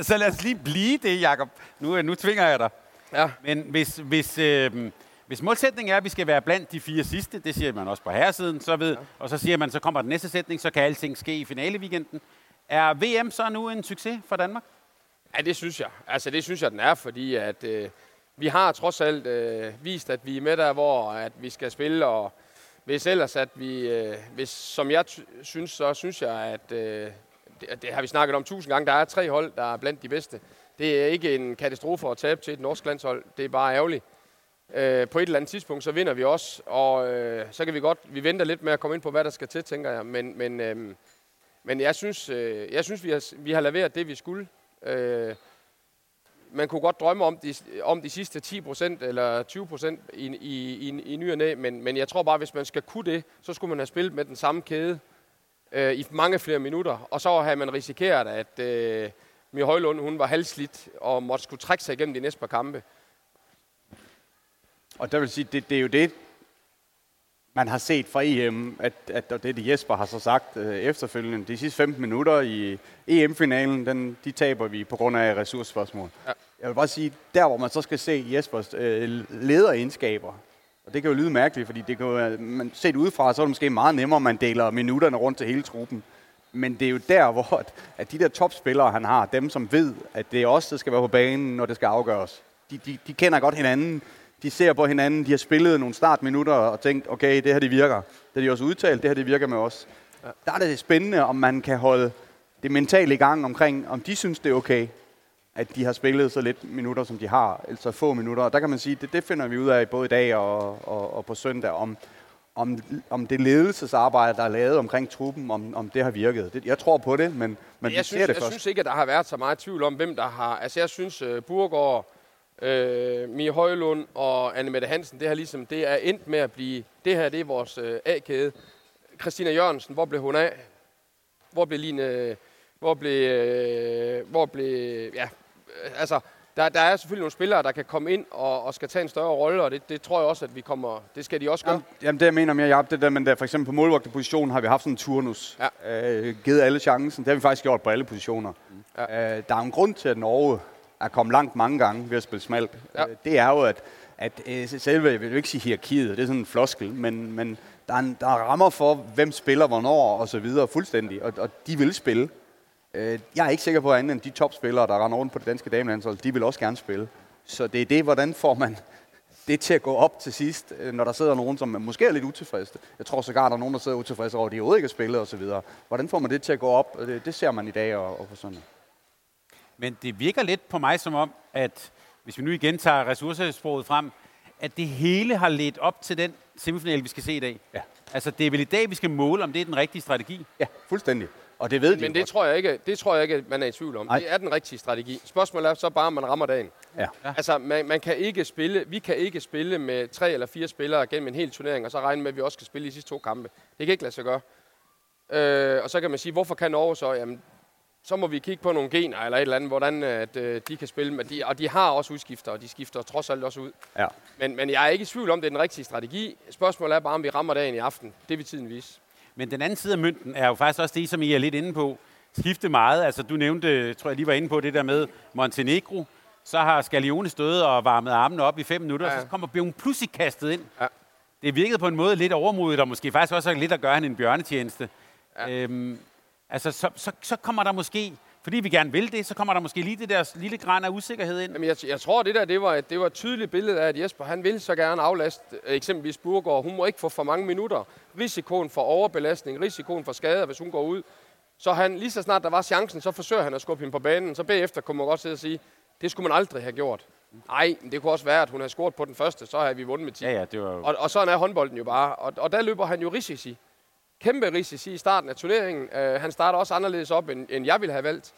Speaker 1: så lad os lige blive det, Jacob. Nu, nu tvinger jeg dig.
Speaker 2: Ja.
Speaker 1: Men hvis, hvis, øh, hvis målsætningen er, at vi skal være blandt de fire sidste, det siger man også på herresiden, så ved, ja. og så siger man, så kommer den næste sætning, så kan alting ske i finaleweekenden. Er VM så nu en succes for Danmark?
Speaker 2: Ja, det synes jeg. Altså, det synes jeg, den er, fordi at, øh, vi har trods alt øh, vist, at vi er med der, hvor at vi skal spille, og hvis ellers, at vi, øh, hvis, som jeg synes, så synes jeg, at øh, det, det har vi snakket om tusind gange, der er tre hold, der er blandt de bedste. Det er ikke en katastrofe at tabe til et norsk landshold, det er bare ærgerligt. Øh, på et eller andet tidspunkt, så vinder vi også, og øh, så kan vi godt, vi venter lidt med at komme ind på, hvad der skal til, tænker jeg, men, men, øh, men jeg synes, øh, jeg synes vi, har, vi har leveret det, vi skulle. Øh, man kunne godt drømme om de, om de sidste 10% eller 20% i, i, i, i ny og næ, men, men jeg tror bare, hvis man skal kunne det, så skulle man have spillet med den samme kæde øh, i mange flere minutter, og så havde man risikeret, at øh, Mia Højlund hun var halvslidt og måtte skulle trække sig igennem de næste par kampe.
Speaker 3: Og der vil sige, det, det er jo det, man har set fra EM, at, at og det, det Jesper har så sagt øh, efterfølgende, de sidste 15 minutter i EM-finalen, den, de taber vi på grund af ressourcespørgsmål. Ja. Jeg vil bare sige, der hvor man så skal se Jespers øh, lederegenskaber, og det kan jo lyde mærkeligt, fordi det kan jo, man set udefra, så er det måske meget nemmere, at man deler minutterne rundt til hele truppen. Men det er jo der, hvor at, at de der topspillere, han har, dem som ved, at det er os, der skal være på banen, når det skal afgøres. De, de, de kender godt hinanden, de ser på hinanden, de har spillet nogle startminutter og tænkt, okay, det her det virker. Det har de også udtalt, det her det virker med os. Ja. Der er det spændende, om man kan holde det mentale i gang omkring, om de synes, det er okay, at de har spillet så lidt minutter, som de har, eller så få minutter. Og der kan man sige, det, det finder vi ud af både i dag og, og, og på søndag, om, om, om det ledelsesarbejde, der er lavet omkring truppen, om, om det har virket. Det, jeg tror på det, men, men
Speaker 2: jeg
Speaker 3: vi
Speaker 2: synes,
Speaker 3: ser det
Speaker 2: jeg
Speaker 3: først.
Speaker 2: synes ikke, at der har været så meget tvivl om, hvem der har... Altså, jeg synes, uh, Burgård, øh, Mie Højlund og Anne Mette Hansen, det her ligesom, det er endt med at blive, det her det er vores øh, A-kæde. Christina Jørgensen, hvor blev hun af? Hvor blev Line, hvor blev, øh, hvor blev, ja, altså, der, der er selvfølgelig nogle spillere, der kan komme ind og, og skal tage en større rolle, og det, det tror jeg også, at vi kommer, det skal de også gøre.
Speaker 3: Jamen, jamen det jeg mener mere, Jacob, det der, men der, for eksempel på målvogterpositionen har vi haft sådan en turnus. Ja. Øh, givet alle chancen. Det har vi faktisk gjort på alle positioner. Ja. Øh, der er en grund til, at Norge er kommet langt mange gange ved at spille smalt. Ja. Øh, det er jo, at, at øh, selve, jeg vil ikke sige hierarkiet, det er sådan en floskel, men, men der, er en, der er rammer for, hvem spiller hvornår og så videre fuldstændig, og, og de vil spille. Øh, jeg er ikke sikker på, at andet end de topspillere, der render rundt på det danske damelandshold, de vil også gerne spille. Så det er det, hvordan får man det til at gå op til sidst, når der sidder nogen, som måske er lidt utilfredse. Jeg tror sågar, der er nogen, der sidder utilfredse over, at de overhovedet ikke har spillet osv. Hvordan får man det til at gå op? Det, ser man i dag og, og på søndag.
Speaker 1: Men det virker lidt på mig som om, at hvis vi nu igen tager ressourcesproget frem, at det hele har ledt op til den semifinale, vi skal se i dag.
Speaker 3: Ja.
Speaker 1: Altså, det er vel i dag, vi skal måle, om det er den rigtige strategi.
Speaker 3: Ja, fuldstændig. Og det ved
Speaker 2: men,
Speaker 3: de
Speaker 2: Men det tror, jeg ikke, det tror jeg ikke, man er i tvivl om. Nej. Det er den rigtige strategi. Spørgsmålet er så bare, om man rammer dagen.
Speaker 3: Ja.
Speaker 2: Altså, man, man kan ikke spille, vi kan ikke spille med tre eller fire spillere gennem en hel turnering, og så regne med, at vi også skal spille i de sidste to kampe. Det kan ikke lade sig gøre. Øh, og så kan man sige, hvorfor kan Norge så? Jamen, så må vi kigge på nogle gener eller et eller andet, hvordan at, øh, de kan spille. Men de, og de har også udskifter, og de skifter trods alt også ud.
Speaker 3: Ja.
Speaker 2: Men, men jeg er ikke i tvivl om, det er den rigtige strategi. Spørgsmålet er bare, om vi rammer dagen i aften. Det vil tiden vise.
Speaker 1: Men den anden side af mønten er jo faktisk også det, som I er lidt inde på. Skifte meget. Altså, du nævnte, tror jeg lige var inde på det der med Montenegro. Så har Scalione stået og varmet armene op i fem minutter, ja. Og så kommer Bjørn pludselig kastet ind.
Speaker 2: Ja.
Speaker 1: Det virkede på en måde lidt overmodigt, og måske faktisk også lidt at gøre han en bjørnetjeneste. Ja. Øhm, altså, så, så, så kommer der måske, fordi vi gerne vil det, så kommer der måske lige det der lille græn af usikkerhed ind.
Speaker 2: Jamen, jeg, jeg tror, det der det var, et, det var et tydeligt billede af, at Jesper han vil så gerne aflaste øh, eksempelvis Burgård. Hun må ikke få for mange minutter. Risikoen for overbelastning, risikoen for skader, hvis hun går ud. Så han, lige så snart der var chancen, så forsøger han at skubbe hende på banen. Så bagefter kunne man godt sidde og sige, det skulle man aldrig have gjort. Nej, men det kunne også være, at hun havde scoret på den første, så havde vi vundet med 10.
Speaker 1: Ja, ja, det var.
Speaker 2: Og, og sådan er håndbolden jo bare. Og, og der løber han jo risici. Kæmpe risici i starten af turneringen. Øh, han starter også anderledes op, end, end jeg ville have valgt.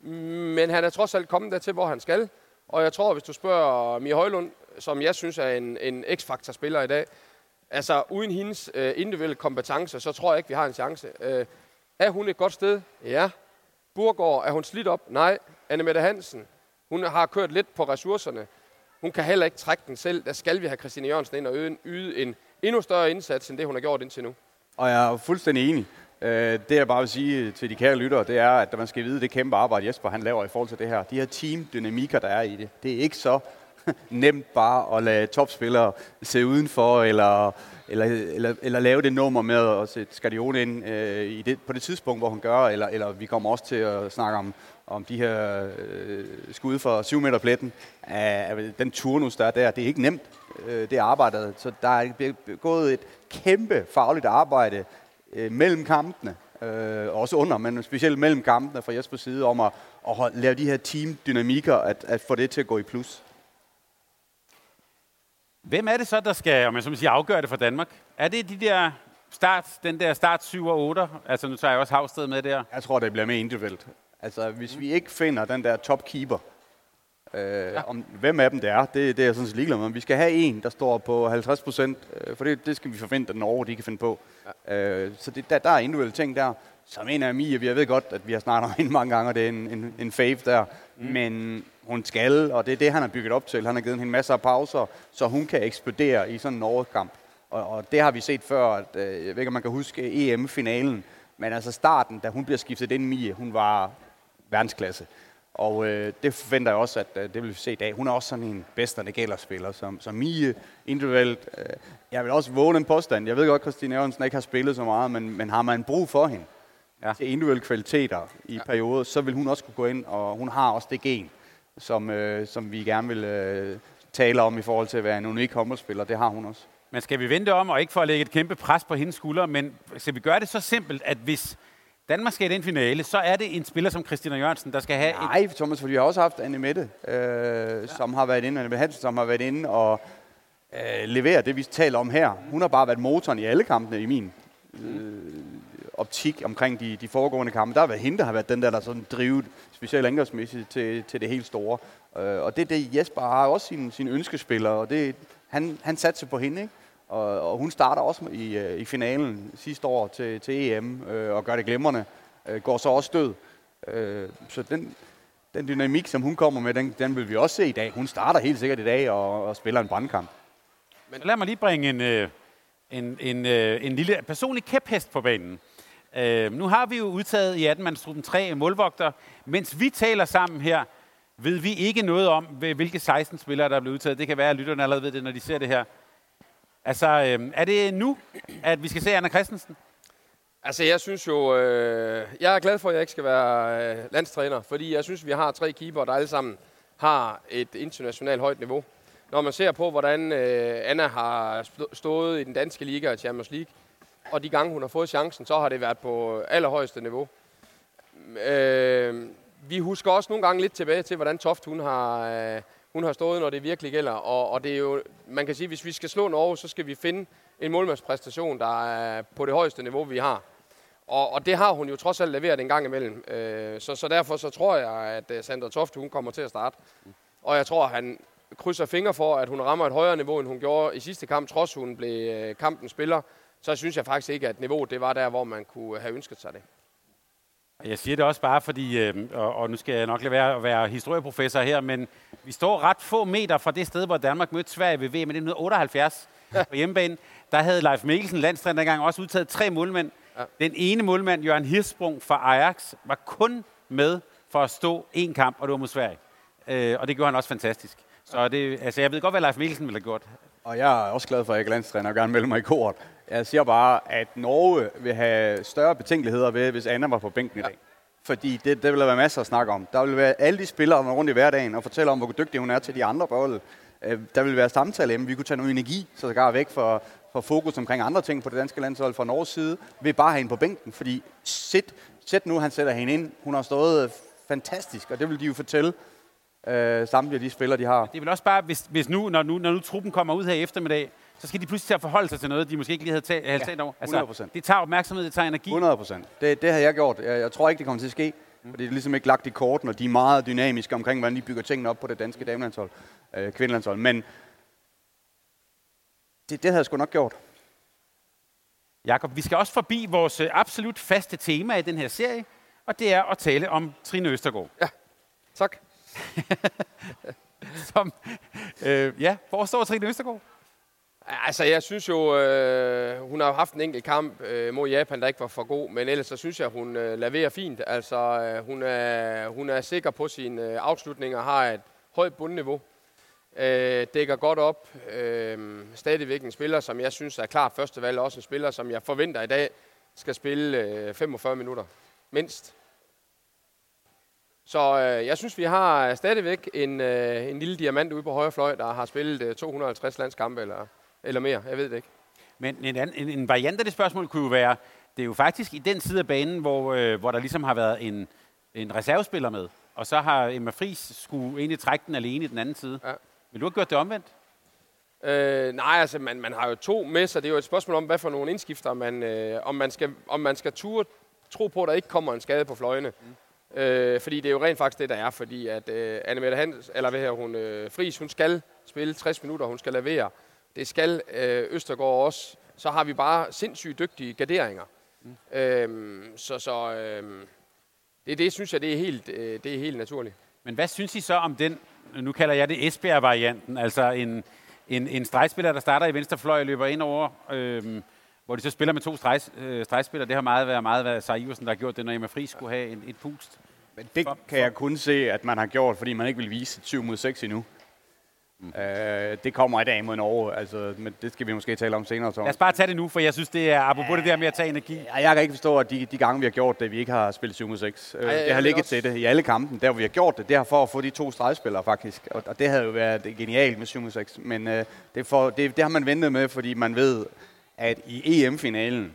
Speaker 2: Men han er trods alt kommet dertil, hvor han skal. Og jeg tror, hvis du spørger Mia Højlund, som jeg synes er en, en x-faktor-spiller i dag, altså uden hendes øh, individuelle kompetencer, så tror jeg ikke, vi har en chance. Øh, er hun et godt sted? Ja. Burgård, er hun slidt op? Nej. Anne Mette Hansen, hun har kørt lidt på ressourcerne. Hun kan heller ikke trække den selv. Der skal vi have Christine Jørgensen ind og yde en endnu større indsats, end det hun har gjort indtil nu.
Speaker 3: Og jeg er fuldstændig enig. Øh, det jeg bare vil sige til de kære lyttere, det er, at man skal vide det kæmpe arbejde, Jesper han laver i forhold til det her. De her teamdynamikker, der er i det, det er ikke så nemt bare at lade topspillere se udenfor, eller, eller, eller, eller lave det nummer med at sætte Skadione ind øh, i det, på det tidspunkt, hvor han gør, eller, eller vi kommer også til at snakke om, om de her øh, skud for 7 meter pletten. Af den turnus, der er der, det er ikke nemt, øh, det arbejdet. Så der er gået et kæmpe fagligt arbejde øh, mellem kampene, øh, også under, men specielt mellem kampene fra Jespers side, om at, at lave de her teamdynamikker, at, at få det til at gå i plus.
Speaker 1: Hvem er det så, der skal, om jeg så må sige, afgøre det for Danmark? Er det de der start, den der start 7 og 8? Altså nu tager jeg også Havsted med der.
Speaker 3: Jeg tror, det bliver mere individuelt. Altså, hvis vi ikke finder den der topkeeper, øh, ja. om hvem af dem det er, det, det er jeg sådan set ligeglad med. Vi skal have en, der står på 50 procent, øh, for det, det skal vi forvente, at Norge de kan finde på. Ja. Øh, så det, der, der er individuelle ting der. Så mener jeg, Mia, jeg ved godt, at vi har snakket om hende mange gange, og det er en, en, en fave der. Mm. Men hun skal, og det er det, han har bygget op til. Han har givet hende masser af pauser, så hun kan eksplodere i sådan en Norge-kamp. Og, og det har vi set før, at, øh, jeg ved ikke, om man kan huske EM-finalen, men altså starten, da hun bliver skiftet ind, Mie, hun var verdensklasse. Og øh, det forventer jeg også, at øh, det vil vi se i dag. Hun er også sådan en bedste spiller som, som Mie individuelt. Øh, jeg vil også våge en påstand. Jeg ved godt, at Christine Jørgensen ikke har spillet så meget, men, men har man brug for hende
Speaker 1: ja.
Speaker 3: til individuelle kvaliteter i ja. perioder, så vil hun også kunne gå ind, og hun har også det gen, som, øh, som vi gerne vil øh, tale om i forhold til at være en unik håndboldspiller. Det har hun også.
Speaker 1: Men skal vi vente om, og ikke for at lægge et kæmpe pres på hendes skuldre, men skal vi gøre det så simpelt, at hvis Danmark skal i den finale, så er det en spiller som Christina Jørgensen, der skal have et...
Speaker 3: Nej, Thomas, for vi har også haft Anne Mette, øh, ja. som har været inde, Anne Hansen, som har været inde og øh, levere det, vi taler om her. Hun har bare været motoren i alle kampene i min øh, optik omkring de, de foregående kampe. Der har været hende, der har været den der, der sådan drivet, specielt angrebsmæssigt, til, til det helt store. Øh, og det er det, Jesper har også sine, sine ønskespillere, og det, han, han satte sig på hende, ikke? Og, og hun starter også i, øh, i finalen sidste år til, til EM øh, og gør det glimrende. Øh, går så også død. Øh, så den, den dynamik, som hun kommer med, den, den vil vi også se i dag. Hun starter helt sikkert i dag og, og spiller en brandkamp.
Speaker 1: Men lad mig lige bringe en, øh, en, en, øh, en lille personlig kæphest på banen. Øh, nu har vi jo udtaget i 18-mandsgruppen tre målvogter. Mens vi taler sammen her, ved vi ikke noget om, hvilke 16 spillere, der er blevet udtaget. Det kan være, at lytterne allerede ved det, når de ser det her. Altså, øh, er det nu, at vi skal se Anna Christensen?
Speaker 2: Altså, jeg synes jo, øh, jeg er glad for, at jeg ikke skal være øh, landstræner, fordi jeg synes, vi har tre keeper, der alle sammen har et internationalt højt niveau. Når man ser på, hvordan øh, Anna har stået i den danske liga og Champions League, og de gange, hun har fået chancen, så har det været på allerhøjeste niveau. Øh, vi husker også nogle gange lidt tilbage til, hvordan Toft hun har, øh, hun har stået, når det virkelig gælder. Og, og det er jo, man kan sige, hvis vi skal slå Norge, så skal vi finde en målmandspræstation, der er på det højeste niveau, vi har. Og, og det har hun jo trods alt leveret en gang imellem. Øh, så, så derfor så tror jeg, at øh, Sandra Toft hun kommer til at starte. Og jeg tror, at han krydser fingre for, at hun rammer et højere niveau, end hun gjorde i sidste kamp, trods hun blev øh, kampens spiller. Så synes jeg faktisk ikke, at niveauet det var der, hvor man kunne have ønsket sig det.
Speaker 1: Jeg siger det også bare, fordi, øh, og, og nu skal jeg nok lade være at være historieprofessor her, men vi står ret få meter fra det sted, hvor Danmark mødte Sverige ved VM i 1978 på hjemmebane. Der havde Leif Mikkelsen, landstræner dengang, også udtaget tre målmænd. Ja. Den ene målmand, Jørgen Hirsprung fra Ajax, var kun med for at stå en kamp, og det var mod Sverige. Øh, og det gjorde han også fantastisk. Så det, altså, jeg ved godt, hvad Leif Mikkelsen ville have gjort.
Speaker 3: Og jeg er også glad for, at jeg er landstræner og gerne melde mig i kort. Jeg siger bare, at Norge vil have større betænkeligheder ved, hvis Anna var på bænken i dag. Fordi det, det vil der være masser at snakke om. Der vil være alle de spillere, der rundt i hverdagen og fortæller om, hvor dygtig hun er til de andre på Øh, der vil være samtale om, Vi kunne tage noget energi, så sågar går væk for, for fokus omkring andre ting på det danske landshold fra Norges side, ved bare at have hende på bænken. Fordi sæt, sæt nu, han sætter hende ind. Hun har stået fantastisk, og det vil de jo fortælle øh, samtlige af de spillere, de har.
Speaker 1: Det er vel også bare, hvis, hvis nu, når nu, når nu truppen kommer ud her i eftermiddag, så skal de pludselig til at forholde sig til noget, de måske ikke lige havde talt, havde ja, talt over.
Speaker 3: Altså,
Speaker 1: det tager opmærksomhed, det tager energi.
Speaker 3: 100 procent. Det, det har jeg gjort. Jeg, jeg tror ikke, det kommer til at ske. Mm. Fordi det er ligesom ikke lagt i korten, og de er meget dynamiske omkring, hvordan de bygger tingene op på det danske damelandshold, øh, kvindelandshold. Men det, det havde jeg sgu nok gjort.
Speaker 1: Jakob, vi skal også forbi vores øh, absolut faste tema i den her serie, og det er at tale om Trine Østergaard.
Speaker 2: Ja, tak.
Speaker 1: Som, øh, ja, hvor står Trine Østergaard?
Speaker 2: Altså, jeg synes jo, øh, hun har haft en enkelt kamp øh, mod Japan, der ikke var for god, men ellers så synes jeg, hun øh, laverer fint. Altså, øh, hun, er, hun er sikker på sine øh, afslutninger, har et højt bundniveau, øh, dækker godt op. Øh, stadigvæk en spiller, som jeg synes er klart førstevalg, også en spiller, som jeg forventer i dag skal spille øh, 45 minutter, mindst. Så øh, jeg synes, vi har stadigvæk en, øh, en lille diamant ude på højre fløj, der har spillet øh, 250 landskampe eller, eller mere. Jeg ved det ikke.
Speaker 1: Men en, en, en variant af det spørgsmål kunne jo være, det er jo faktisk i den side af banen, hvor, øh, hvor der ligesom har været en, en reservespiller med, og så har Emma Friis skulle egentlig trække den alene i den anden side. Ja. Vil du have gjort det omvendt?
Speaker 2: Øh, nej, altså man, man har jo to med, så det er jo et spørgsmål om, hvad for nogle indskifter man, øh, om man skal, om man skal ture, tro på, at der ikke kommer en skade på fløjene. Mm. Øh, fordi det er jo rent faktisk det, der er, fordi at øh, Annemette Hans, eller hvad her hun, øh, Fris, hun skal spille 60 minutter, hun skal levere. Det skal øh, Østergaard også. Så har vi bare sindssygt dygtige garderinger. Mm. Øh, så så øh, det, det synes jeg, det er, helt, øh, det er helt naturligt.
Speaker 1: Men hvad synes I så om den, nu kalder jeg det Esbjerg-varianten, altså en, en, en stregspiller, der starter i venstre fløj og løber ind over, øh, hvor de så spiller med to streg, øh, stregspillere. Det har meget været, meget været Sara Iversen, der har gjort det, når Emma Fri skulle have en, et pust.
Speaker 3: Men det for, kan jeg kun se, at man har gjort, fordi man ikke vil vise 7 mod 6 endnu. Mm. Øh, det kommer i dag mod Norge, altså, men det skal vi måske tale om senere. Så.
Speaker 1: Lad os bare tage det nu, for jeg synes, det er apropos ja, det der med at tage energi.
Speaker 3: Ja, jeg kan ikke forstå, at de, de gange, vi har gjort det, vi ikke har spillet 7 mod 6. Øh, det har ligget til det i alle kampen, der hvor vi har gjort det. Det har for at få de to stregspillere faktisk, og, og det havde jo været genialt med 7 mod 6. Men øh, det, for, det, det har man ventet med, fordi man ved, at i EM-finalen,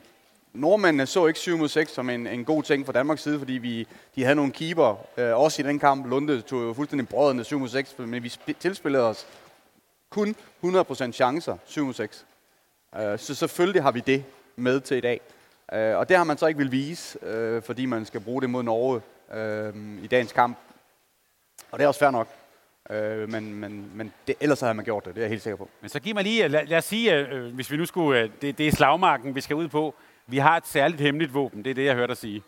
Speaker 3: nordmændene så ikke 7 mod 6 som en, en god ting fra Danmarks side, fordi vi, de havde nogle keeper, øh, også i den kamp. Lunde tog jo fuldstændig brødende 7 mod 6, men vi tilspillede os kun 100% chancer 7 mod 6. Øh, så selvfølgelig har vi det med til i dag. Øh, og det har man så ikke vil vise, øh, fordi man skal bruge det mod Norge øh, i dagens kamp. Og det er også fair nok. Øh, men men, men det, ellers havde man gjort det, det er jeg helt sikker på.
Speaker 1: Men så giv mig lige, lad, lad os sige, øh, hvis vi nu skulle, øh, det, det er slagmarken, vi skal ud på. Vi har et særligt hemmeligt våben, det er det, jeg hørte dig sige.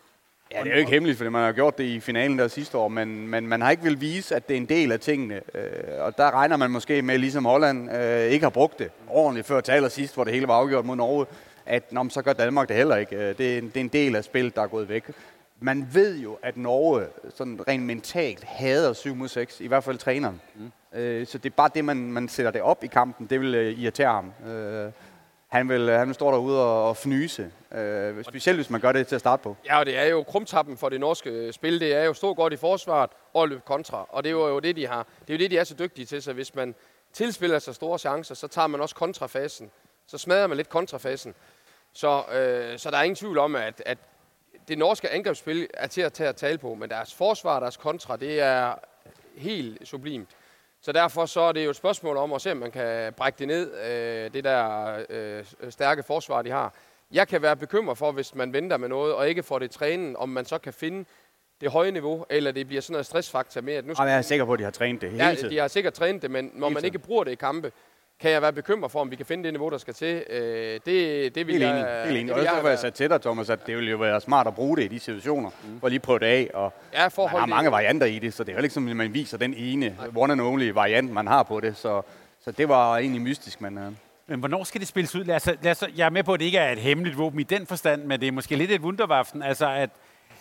Speaker 3: Ja, det er jo ikke hemmeligt, fordi man har gjort det i finalen der sidste år, men, men man har ikke vil vise, at det er en del af tingene. Øh, og der regner man måske med, ligesom Holland øh, ikke har brugt det ordentligt før til allersidst, hvor det hele var afgjort mod Norge, at nå, så gør Danmark det heller ikke. Øh, det, er en, det er en del af spillet, der er gået væk man ved jo, at Norge sådan rent mentalt hader 7 mod 6, i hvert fald træneren. Mm. Øh, så det er bare det, man, man sætter det op i kampen, det vil uh, irritere ham. Øh, han vil, øh, han vil stå derude og, og fnyse, øh, specielt hvis man gør det til at starte på.
Speaker 2: Ja, og det er jo krumtappen for det norske spil, det er jo stå godt i forsvaret og løbe kontra, og det er jo det, de har. Det er jo det, de er så dygtige til, så hvis man tilspiller sig store chancer, så tager man også kontrafasen. Så smadrer man lidt kontrafasen. Så, øh, så der er ingen tvivl om, at, at det norske angrebsspil er til at tage at tale på, men deres forsvar, deres kontra, det er helt sublimt. Så derfor så er det jo et spørgsmål om at se, om man kan brække det ned, øh, det der øh, stærke forsvar, de har. Jeg kan være bekymret for, hvis man venter med noget, og ikke får det trænet, om man så kan finde det høje niveau, eller det bliver sådan noget stressfaktor med, at
Speaker 3: nu skal... jeg er sikker på, at de har trænet det hele
Speaker 2: Ja, de har sikkert trænet det, men når man ikke bruger det i kampe, kan jeg være bekymret for, om vi kan finde det niveau, der skal til. Øh, det, det vil
Speaker 3: Helt
Speaker 2: jeg...
Speaker 3: enig. Helt enig.
Speaker 2: det
Speaker 3: Og
Speaker 2: jeg
Speaker 3: var jeg sat til dig, Thomas, at det ville jo være smart at bruge det i de situationer, mm. for lige prøve det af. Og
Speaker 2: Ja, for
Speaker 3: man har
Speaker 2: det-
Speaker 3: mange varianter i det, så det er jo ikke som, at man viser den ene one and only variant, man har på det. Så, så det var egentlig mystisk, men... Uh,
Speaker 1: Men hvornår skal det spilles ud? Lad os, lad os, jeg er med på, at det ikke er et hemmeligt våben i den forstand, men det er måske lidt et wunderwaffen. Altså, at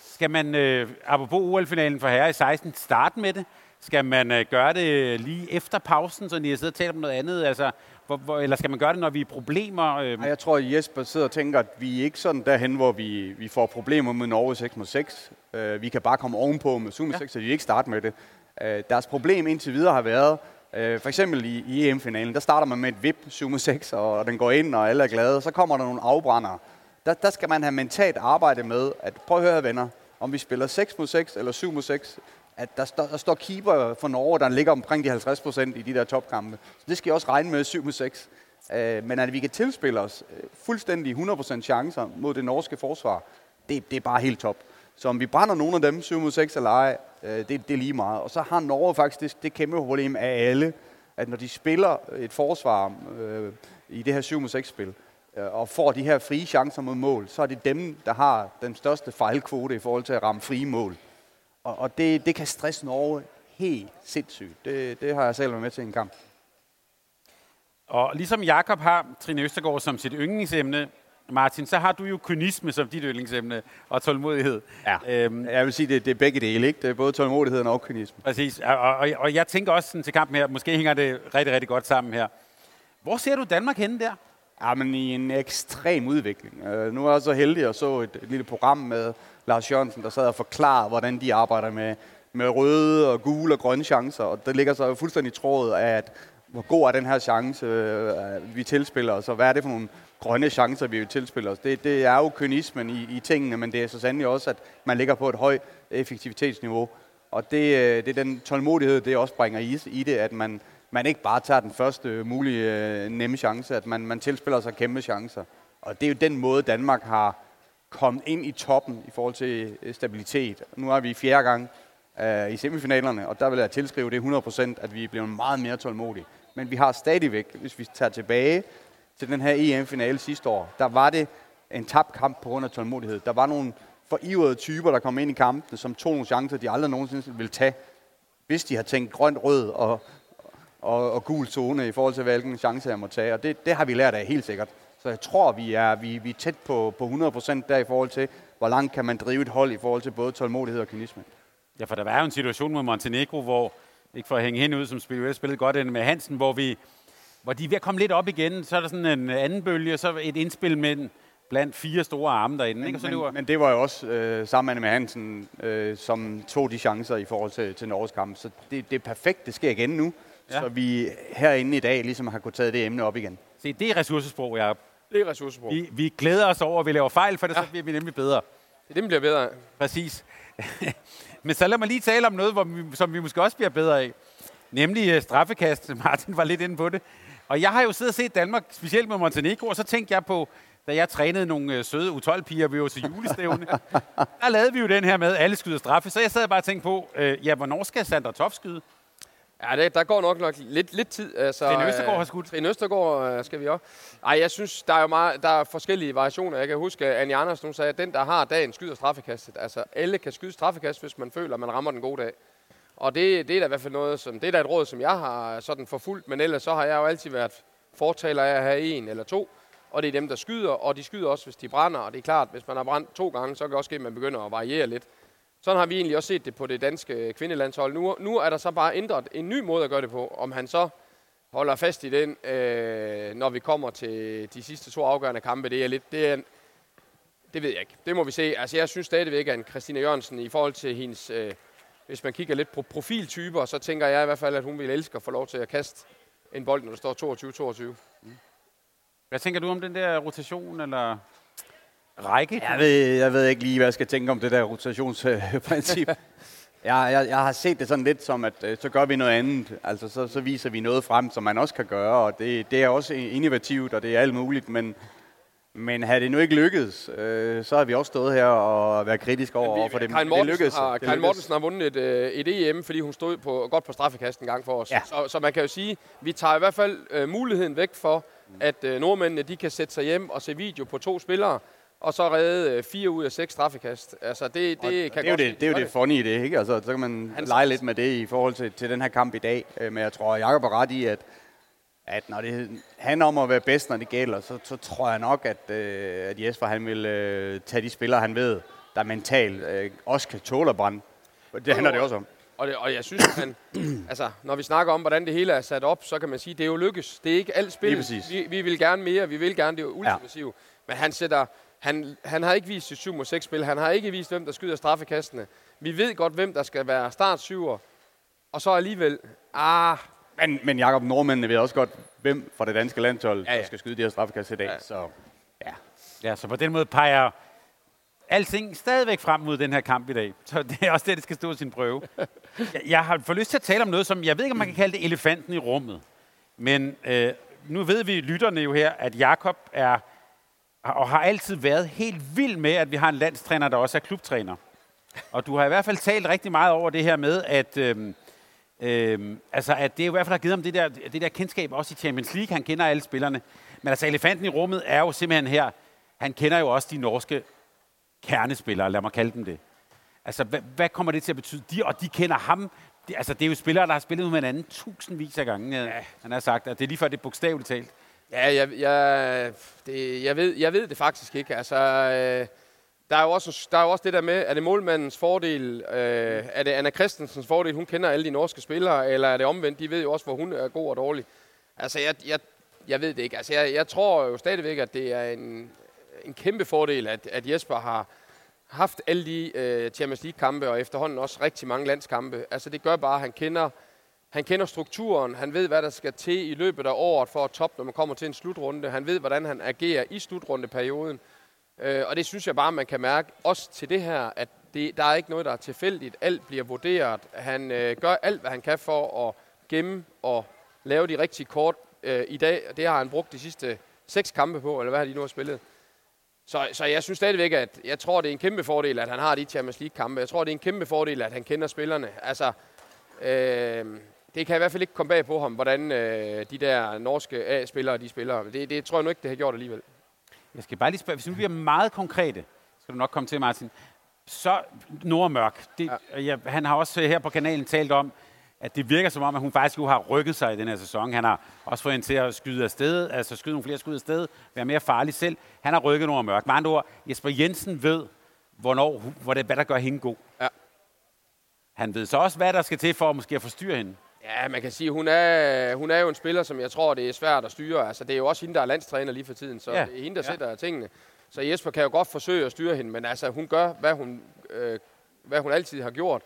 Speaker 1: skal man, øh, apropos OL-finalen for herre i 16, starte med det? Skal man øh, gøre det lige efter pausen, så I har siddet og talt om noget andet? Altså, hvor, hvor, eller skal man gøre det, når vi er problemer? Øh,
Speaker 3: Og jeg tror, at Jesper sidder og tænker, at vi er ikke sådan derhen, hvor vi, vi får problemer med Norge 6 mod 6. Uh, vi kan bare komme ovenpå med 7 mod 6, så vi ikke starte med det. Uh, deres problem indtil videre har været, uh, for eksempel i, i EM-finalen, der starter man med et vip 7 mod 6, og den går ind, og alle er glade. Så kommer der nogle afbrændere. Der, der skal man have mentalt arbejde med, at prøv at høre, venner, om vi spiller 6 mod 6 eller 7 mod 6, at der, står, der står keeper for Norge, der ligger omkring de 50 procent i de der topkampe. Så det skal jeg også regne med 7 mod 6. Øh, men at vi kan tilspille os øh, fuldstændig 100% chancer mod det norske forsvar, det, det er bare helt top. Så om vi brænder nogle af dem 7 mod 6 eller ej, øh, det, det er lige meget. Og så har Norge faktisk det, det kæmpe problem af alle, at når de spiller et forsvar øh, i det her 7 mod 6 spil, øh, og får de her frie chancer mod mål, så er det dem, der har den største fejlkvote i forhold til at ramme frie mål. Og, og det, det kan stresse Norge helt sindssygt. Det, det har jeg selv været med til en kamp.
Speaker 1: Og ligesom Jakob har Trine Østergaard som sit yndlingsemne, Martin, så har du jo kynisme som dit yndlingsemne og tålmodighed.
Speaker 3: Ja.
Speaker 1: Øhm,
Speaker 3: Jeg vil sige, det, det er begge dele, ikke? Det er både tålmodigheden og kynisme.
Speaker 1: præcis. Og, og, og jeg tænker også sådan til kampen her, måske hænger det rigtig, rigtig godt sammen her. Hvor ser du Danmark henne der?
Speaker 3: Ja, men i en ekstrem udvikling. Uh, nu er jeg så heldig at så et, et lille program med Lars Jørgensen, der sad og forklarede, hvordan de arbejder med, med røde og gule og grønne chancer. Og det ligger så fuldstændig i trådet af, at hvor god er den her chance, øh, vi tilspiller os, og hvad er det for nogle grønne chancer, vi tilspiller os. Det, det er jo kynismen i, i tingene, men det er så sandelig også, at man ligger på et højt effektivitetsniveau. Og det, øh, det er den tålmodighed, det også bringer i, i det, at man, man ikke bare tager den første mulige øh, nemme chance, at man, man tilspiller sig kæmpe chancer. Og det er jo den måde, Danmark har kommet ind i toppen i forhold til øh, stabilitet. Nu er vi fjerde gang øh, i semifinalerne, og der vil jeg tilskrive det 100%, at vi er blevet meget mere tålmodige. Men vi har stadigvæk, hvis vi tager tilbage til den her EM-finale sidste år, der var det en tabt kamp på grund af tålmodighed. Der var nogle forivrede typer, der kom ind i kampen, som tog nogle chancer, de aldrig nogensinde ville tage, hvis de har tænkt grønt, rød og, og, og gul zone i forhold til, hvilken chance jeg må tage. Og det, det har vi lært af helt sikkert. Så jeg tror, vi er, vi, vi er tæt på, på 100% der i forhold til, hvor langt kan man drive et hold i forhold til både tålmodighed og kynisme.
Speaker 1: Ja, for der var jo en situation mod Montenegro, hvor, ikke for at hænge hende ud, som spillede, spillede godt ind med Hansen, hvor, vi, hvor de er ved at komme lidt op igen. Så er der sådan en anden bølge, og så et indspil med blandt fire store arme derinde. ikke? Og så løber,
Speaker 3: Men, men det var jo også øh, sammen med Hansen, øh, som tog de chancer i forhold til, til Norges kamp. Så det, det er perfekt, det sker igen nu.
Speaker 1: Ja.
Speaker 3: Så vi herinde i dag ligesom har kunnet tage det emne op igen.
Speaker 1: se, det er ressourcesprog, jeg
Speaker 2: Det er ressourcebrug.
Speaker 1: vi, vi glæder os over, at vi laver fejl, for det, ja. så bliver vi nemlig bedre.
Speaker 2: Det det, bliver bedre.
Speaker 1: Præcis. Men så lad mig lige tale om noget, hvor vi, som vi måske også bliver bedre af. Nemlig uh, straffekast. Martin var lidt inde på det. Og jeg har jo siddet og set Danmark, specielt med Montenegro, og så tænkte jeg på, da jeg trænede nogle uh, søde U12-piger, vi var til julestævne, der lavede vi jo den her med, alle skyder straffe. Så jeg sad bare og tænkte på, uh, ja, hvornår skal Sandra Toft skyde?
Speaker 2: Ja, det, der går nok, nok lidt, lidt tid. Altså,
Speaker 1: Trine Østergaard har skudt.
Speaker 2: Trine Østergaard øh, skal vi også. Ej, jeg synes, der er jo meget, der er forskellige variationer. Jeg kan huske, at Annie Andersen hun sagde, at den, der har dagen, skyder straffekastet. Altså, alle kan skyde straffekast, hvis man føler, at man rammer den gode dag. Og det, det er da i hvert fald noget, som, det er da et råd, som jeg har sådan forfulgt, men ellers så har jeg jo altid været fortaler af at have en eller to, og det er dem, der skyder, og de skyder også, hvis de brænder, og det er klart, hvis man har brændt to gange, så kan det også ske, at man begynder at variere lidt. Sådan har vi egentlig også set det på det danske kvindelandshold. Nu, nu er der så bare ændret en ny måde at gøre det på. Om han så holder fast i den, øh, når vi kommer til de sidste to afgørende kampe, det er lidt, det er, det ved jeg ikke. Det må vi se. Altså, jeg synes stadigvæk, at Christina Jørgensen i forhold til hendes, øh, hvis man kigger lidt på profiltyper, så tænker jeg i hvert fald, at hun vil elske at få lov til at kaste en bold, når der står 22-22.
Speaker 1: Hvad tænker du om den der rotation, eller række?
Speaker 3: Jeg ved, jeg ved ikke lige, hvad jeg skal tænke om det der rotationsprincip. jeg, jeg, jeg har set det sådan lidt som, at øh, så gør vi noget andet. Altså, så, så viser vi noget frem, som man også kan gøre, og det, det er også innovativt, og det er alt muligt, men Men havde det nu ikke lykkedes, øh, så har vi også stået her og været kritiske over, over for det.
Speaker 2: Karin
Speaker 3: det
Speaker 2: Mortensen,
Speaker 3: lykkedes.
Speaker 2: har,
Speaker 3: Det
Speaker 2: Karin. Mortensen har vundet et, øh, et EM, fordi hun stod på, godt på straffekast en gang for os.
Speaker 3: Ja.
Speaker 2: Så, så man kan jo sige, vi tager i hvert fald øh, muligheden væk for, at øh, nordmændene de kan sætte sig hjem og se video på to spillere, og så redde øh, fire ud af seks straffekast. Altså det, det,
Speaker 3: Og
Speaker 2: kan
Speaker 3: det er jo
Speaker 2: godt
Speaker 3: det, det, er jo det funny i det, ikke? Altså, så kan man
Speaker 2: Han-
Speaker 3: lege lidt med det i forhold til, til den her kamp i dag. Øh, Men jeg tror, Jacob har ret i, at, at når det handler om at være bedst, når det gælder, så, så tror jeg nok, at, øh, at Jesper han vil øh, tage de spillere, han ved, der mentalt øh, også kan tåle at brænde. Det handler det også om.
Speaker 2: Og, det, og jeg synes, at han, altså, når vi snakker om, hvordan det hele er sat op, så kan man sige, at det er jo lykkes. Det er ikke alt spil. Vi, vi vil gerne mere, vi vil gerne det ultimative. Ja. Men han sætter, han, han har ikke vist sit 7 mod 6 spil. Han har ikke vist, hvem der skyder straffekastene. Vi ved godt, hvem der skal være startsyver. Og så alligevel, ah,
Speaker 3: Men, men Jacob Nordmændene ved også godt, hvem fra det danske landshold,
Speaker 2: Ja,
Speaker 3: ja, der skal skyde de her straffekast i dag.
Speaker 2: Ja.
Speaker 3: Så ja,
Speaker 1: Ja, så på den måde peger alting stadigvæk frem mod den her kamp i dag. Så det er også det, det skal stå sin prøve. Jeg, jeg har fået lyst til at tale om noget, som jeg ved ikke, om man kan kalde det elefanten i rummet. Men øh, nu ved vi lytterne jo her, at Jakob er og har altid været helt vild med, at vi har en landstræner, der også er klubtræner. Og du har i hvert fald talt rigtig meget over det her med, at, øhm, øhm, altså, at det i hvert fald har givet ham det der, det der kendskab også i Champions League. Han kender alle spillerne. Men altså, elefanten i rummet er jo simpelthen her. Han kender jo også de norske kernespillere, lad mig kalde dem det. Altså, hvad, hvad kommer det til at betyde? De, og de kender ham. Det, altså, det er jo spillere, der har spillet med hinanden tusindvis af gange. Ja. Han har sagt, at det er lige før det er bogstaveligt talt.
Speaker 2: Ja, jeg, jeg, det, jeg, ved, jeg ved det faktisk ikke. Altså, øh, der, er jo også, der er jo også det der med, er det målmandens fordel, øh, er det Anna Christensens fordel, hun kender alle de norske spillere, eller er det omvendt, de ved jo også, hvor hun er god og dårlig. Altså, jeg, jeg, jeg ved det ikke. Altså, jeg, jeg tror jo stadigvæk, at det er en, en kæmpe fordel, at, at Jesper har haft alle de øh, Champions League-kampe, og efterhånden også rigtig mange landskampe. Altså, det gør bare, at han kender han kender strukturen, han ved, hvad der skal til i løbet af året for at toppe, når man kommer til en slutrunde. Han ved, hvordan han agerer i slutrundeperioden. Øh, og det synes jeg bare, man kan mærke, også til det her, at det, der er ikke noget, der er tilfældigt. Alt bliver vurderet. Han øh, gør alt, hvad han kan for at gemme og lave de rigtige kort øh, i dag. Det har han brugt de sidste seks kampe på, eller hvad har de nu har spillet. Så, så jeg synes stadigvæk, at jeg tror, det er en kæmpe fordel, at han har de Champions League-kampe. Jeg tror, det er en kæmpe fordel, at han kender spillerne. Altså, øh, det kan i hvert fald ikke komme bag på ham, hvordan øh, de der norske A-spillere, de spiller. Det, det tror jeg nu ikke, det har gjort alligevel.
Speaker 1: Jeg skal bare lige spørge, hvis nu bliver meget konkrete, skal du nok komme til, Martin. Så Nordmørk, det, ja. Ja, han har også her på kanalen talt om, at det virker som om, at hun faktisk jo har rykket sig i den her sæson. Han har også fået hende til at skyde afsted, altså skyde nogle flere skud afsted, være mere farlig selv. Han har rykket Nordmørk. Med andre ord, Jesper Jensen ved, hvornår, hvor det, hvad der gør hende god.
Speaker 2: Ja.
Speaker 1: Han ved så også, hvad der skal til for at måske at forstyrre hende.
Speaker 2: Ja, man kan sige, hun er, hun er jo en spiller, som jeg tror, det er svært at styre. Altså, det er jo også hende, der er landstræner lige for tiden, så
Speaker 1: Ja.
Speaker 2: det er hende, der
Speaker 1: ja.
Speaker 2: sætter tingene. Så Jesper kan jo godt forsøge at styre hende, men altså, hun gør, hvad hun, øh, hvad hun altid har gjort.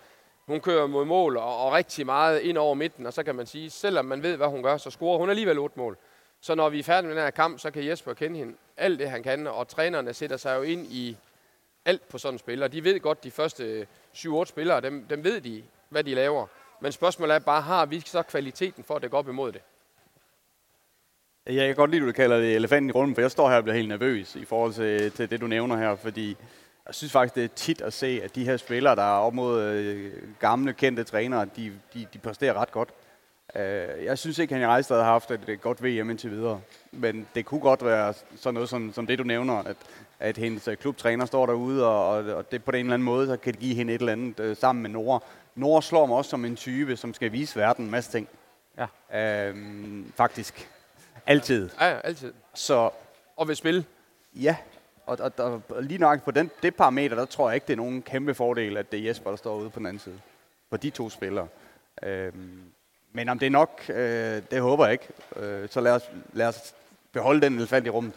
Speaker 2: Hun kører mod mål og, og rigtig meget ind over midten, og så kan man sige, selvom man ved, hvad hun gør, så scorer hun alligevel otte mål. Så når vi er færdige med den her kamp, så kan Jesper kende hende alt det, han kan, og trænerne sætter sig jo ind i alt på sådan en spiller. De ved godt, de første 7-8 spillere, dem, dem ved de, hvad de laver. Men spørgsmålet er bare, har vi så kvaliteten for at dække op imod det?
Speaker 3: Jeg kan godt lide, at du kalder det elefanten i rummet, for jeg står her og bliver helt nervøs i forhold til, til det, du nævner her, fordi jeg synes faktisk, det er tit at se, at de her spillere, der er op mod øh, gamle, kendte trænere, de, de, de præsterer ret godt. Øh, jeg synes ikke, at i Rejstad har haft et godt VM indtil videre, men det kunne godt være sådan noget som, som det, du nævner, at, at hendes øh, klubtræner står derude, og, og, og det på en eller anden måde, så kan det give hende et eller andet øh, sammen med Nora. Nora slår mig også som en type, som skal vise verden en masse ting.
Speaker 1: Ja.
Speaker 3: Øhm, faktisk. Altid.
Speaker 2: Ja, ja, altid.
Speaker 3: Så
Speaker 2: Og vil spille.
Speaker 3: ja, og, og, og, og lige nok på den, det parameter, der tror jeg ikke, det er nogen kæmpe fordel, at det er Jesper, der står ude på den anden side. For de to spillere. Øhm, men om det er nok, øh, det håber jeg ikke. Øh, så lad os, lad os beholde den elefant i rummet.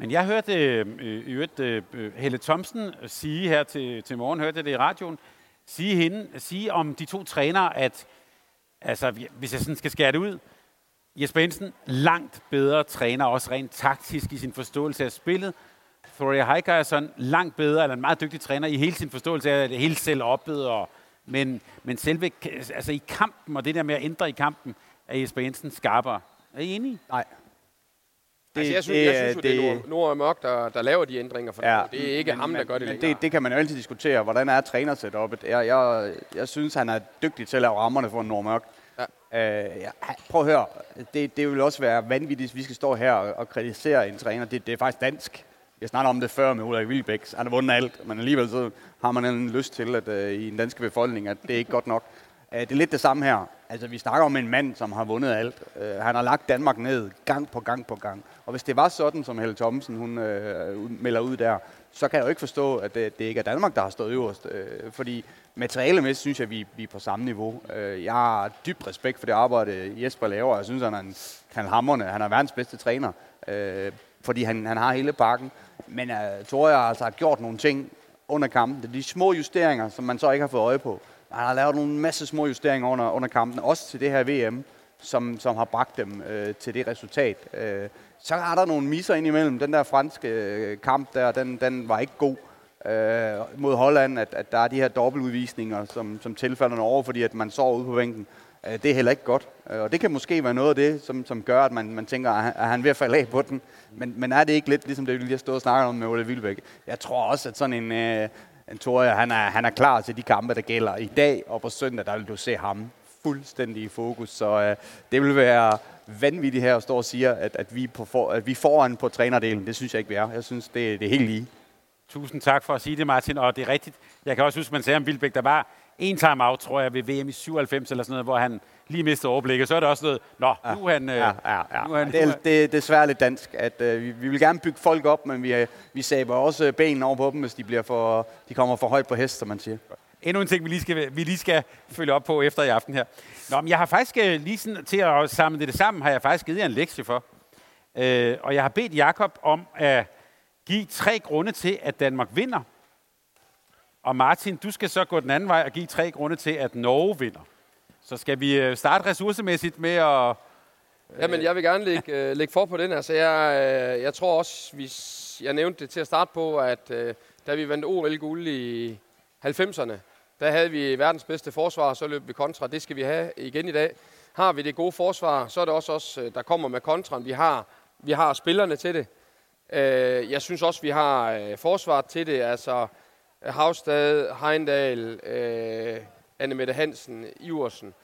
Speaker 1: Men jeg hørte øh, i øvrigt, øh, Helle Thomsen sige her til, til morgen, hørte jeg det i radioen, sige, hende, sige om de to trænere, at altså, hvis jeg sådan skal skære det ud, Jesper Jensen langt bedre træner, også rent taktisk i sin forståelse af spillet. Thoria Heiker er sådan langt bedre, eller en meget dygtig træner i hele sin forståelse af det hele selv oppet, og, men, men selve altså i kampen, og det der med at ændre i kampen, er Jesper Jensen skarpere. Er I enige?
Speaker 3: Nej.
Speaker 2: Det, altså, jeg synes, det, jeg synes jo, det, det er Nord Mørk, der, der laver de ændringer, for ja, det er ikke men, ham, der gør det
Speaker 3: længere. Det, det kan man jo altid diskutere. Hvordan er trænersetupet? Jeg, jeg, jeg synes, han er dygtig til at lave rammerne for Nord Mørk. Ja. Øh, ja, prøv at høre. Det, det vil også være vanvittigt, hvis vi skal stå her og, og kritisere en træner. Det, det er faktisk dansk. Jeg snakkede om det før med Ulrik Wilbæk. Han har vundet alt, men alligevel så har man en lyst til, at uh, i den danske befolkning, at det er ikke godt nok. Øh, det er lidt det samme her. Altså, vi snakker om en mand, som har vundet alt. Øh, han har lagt Danmark ned gang på gang på gang. Og hvis det var sådan, som Helle Thomsen hun, øh, melder ud der, så kan jeg jo ikke forstå, at det, det ikke er Danmark, der har stået øverst. Øh, fordi materialemæssigt synes jeg, at vi, vi er på samme niveau. Øh, jeg har dyb respekt for det arbejde, Jesper laver. Jeg synes, han er en knaldhamrende. Han er verdens bedste træner. Øh, fordi han, han har hele pakken. Men øh, tror jeg altså gjort nogle ting under kampen. Det er de små justeringer, som man så ikke har fået øje på. Han har lavet nogle masse små justeringer under, under kampen, også til det her VM, som, som har bragt dem øh, til det resultat. Øh, så har der nogle misser ind imellem. Den der franske øh, kamp der, den, den var ikke god øh, mod Holland, at, at der er de her dobbeltudvisninger, som, som tilfælder over, fordi at man sover ude på bænken. Øh, det er heller ikke godt. Øh, og det kan måske være noget af det, som, som gør, at man, man tænker, at han er ved at falde af på den. Men, men er det ikke lidt ligesom det, vi lige har stået og snakket om med Ole Vilbæk? Jeg tror også, at sådan en, øh, Antonio, han er, han er klar til de kampe, der gælder i dag, og på søndag, der vil du se ham fuldstændig i fokus. Så øh, det vil være vanvittigt her at stå og sige, at, at, vi, på for, at vi foran på trænerdelen. Det synes jeg ikke, vi er. Jeg synes, det, det er helt lige.
Speaker 1: Tusind tak for at sige det, Martin. Og det er rigtigt. Jeg kan også huske, man sagde om Vilbæk, der var en time-out, tror jeg, ved VM i 97 eller sådan noget, hvor han lige mistede overblikket. Så er det også noget, nå, ja. nu er han... Øh, ja, ja,
Speaker 3: ja. Nu er han det, er, det er desværre lidt dansk, at øh, vi, vi vil gerne bygge folk op, men vi, øh, vi saber også benene over på dem, hvis de, bliver for, de kommer for højt på hest, som man siger.
Speaker 1: Endnu en ting, vi lige skal, vi lige skal følge op på efter i aften her. Nå, men jeg har faktisk øh, lige sådan, til at samle det sammen, har jeg faktisk givet jer en lektie for. Øh, og jeg har bedt Jakob om at give tre grunde til, at Danmark vinder. Og Martin, du skal så gå den anden vej og give tre grunde til, at Norge vinder. Så skal vi øh, starte ressourcemæssigt med at...
Speaker 2: Øh... Jamen, jeg vil gerne lægge, øh, lægge for på den. Altså, jeg, øh, jeg tror også, hvis jeg nævnte det til at starte på, at øh, da vi vandt OL-guld i 90'erne, der havde vi verdens bedste forsvar, så løb vi kontra. Det skal vi have igen i dag. Har vi det gode forsvar, så er det også os, øh, der kommer med kontraen. Vi har, vi har spillerne til det. Øh, jeg synes også, vi har øh, forsvaret til det. Altså, Havstad, Heindal, øh, Anne Mette Hansen, Iversen,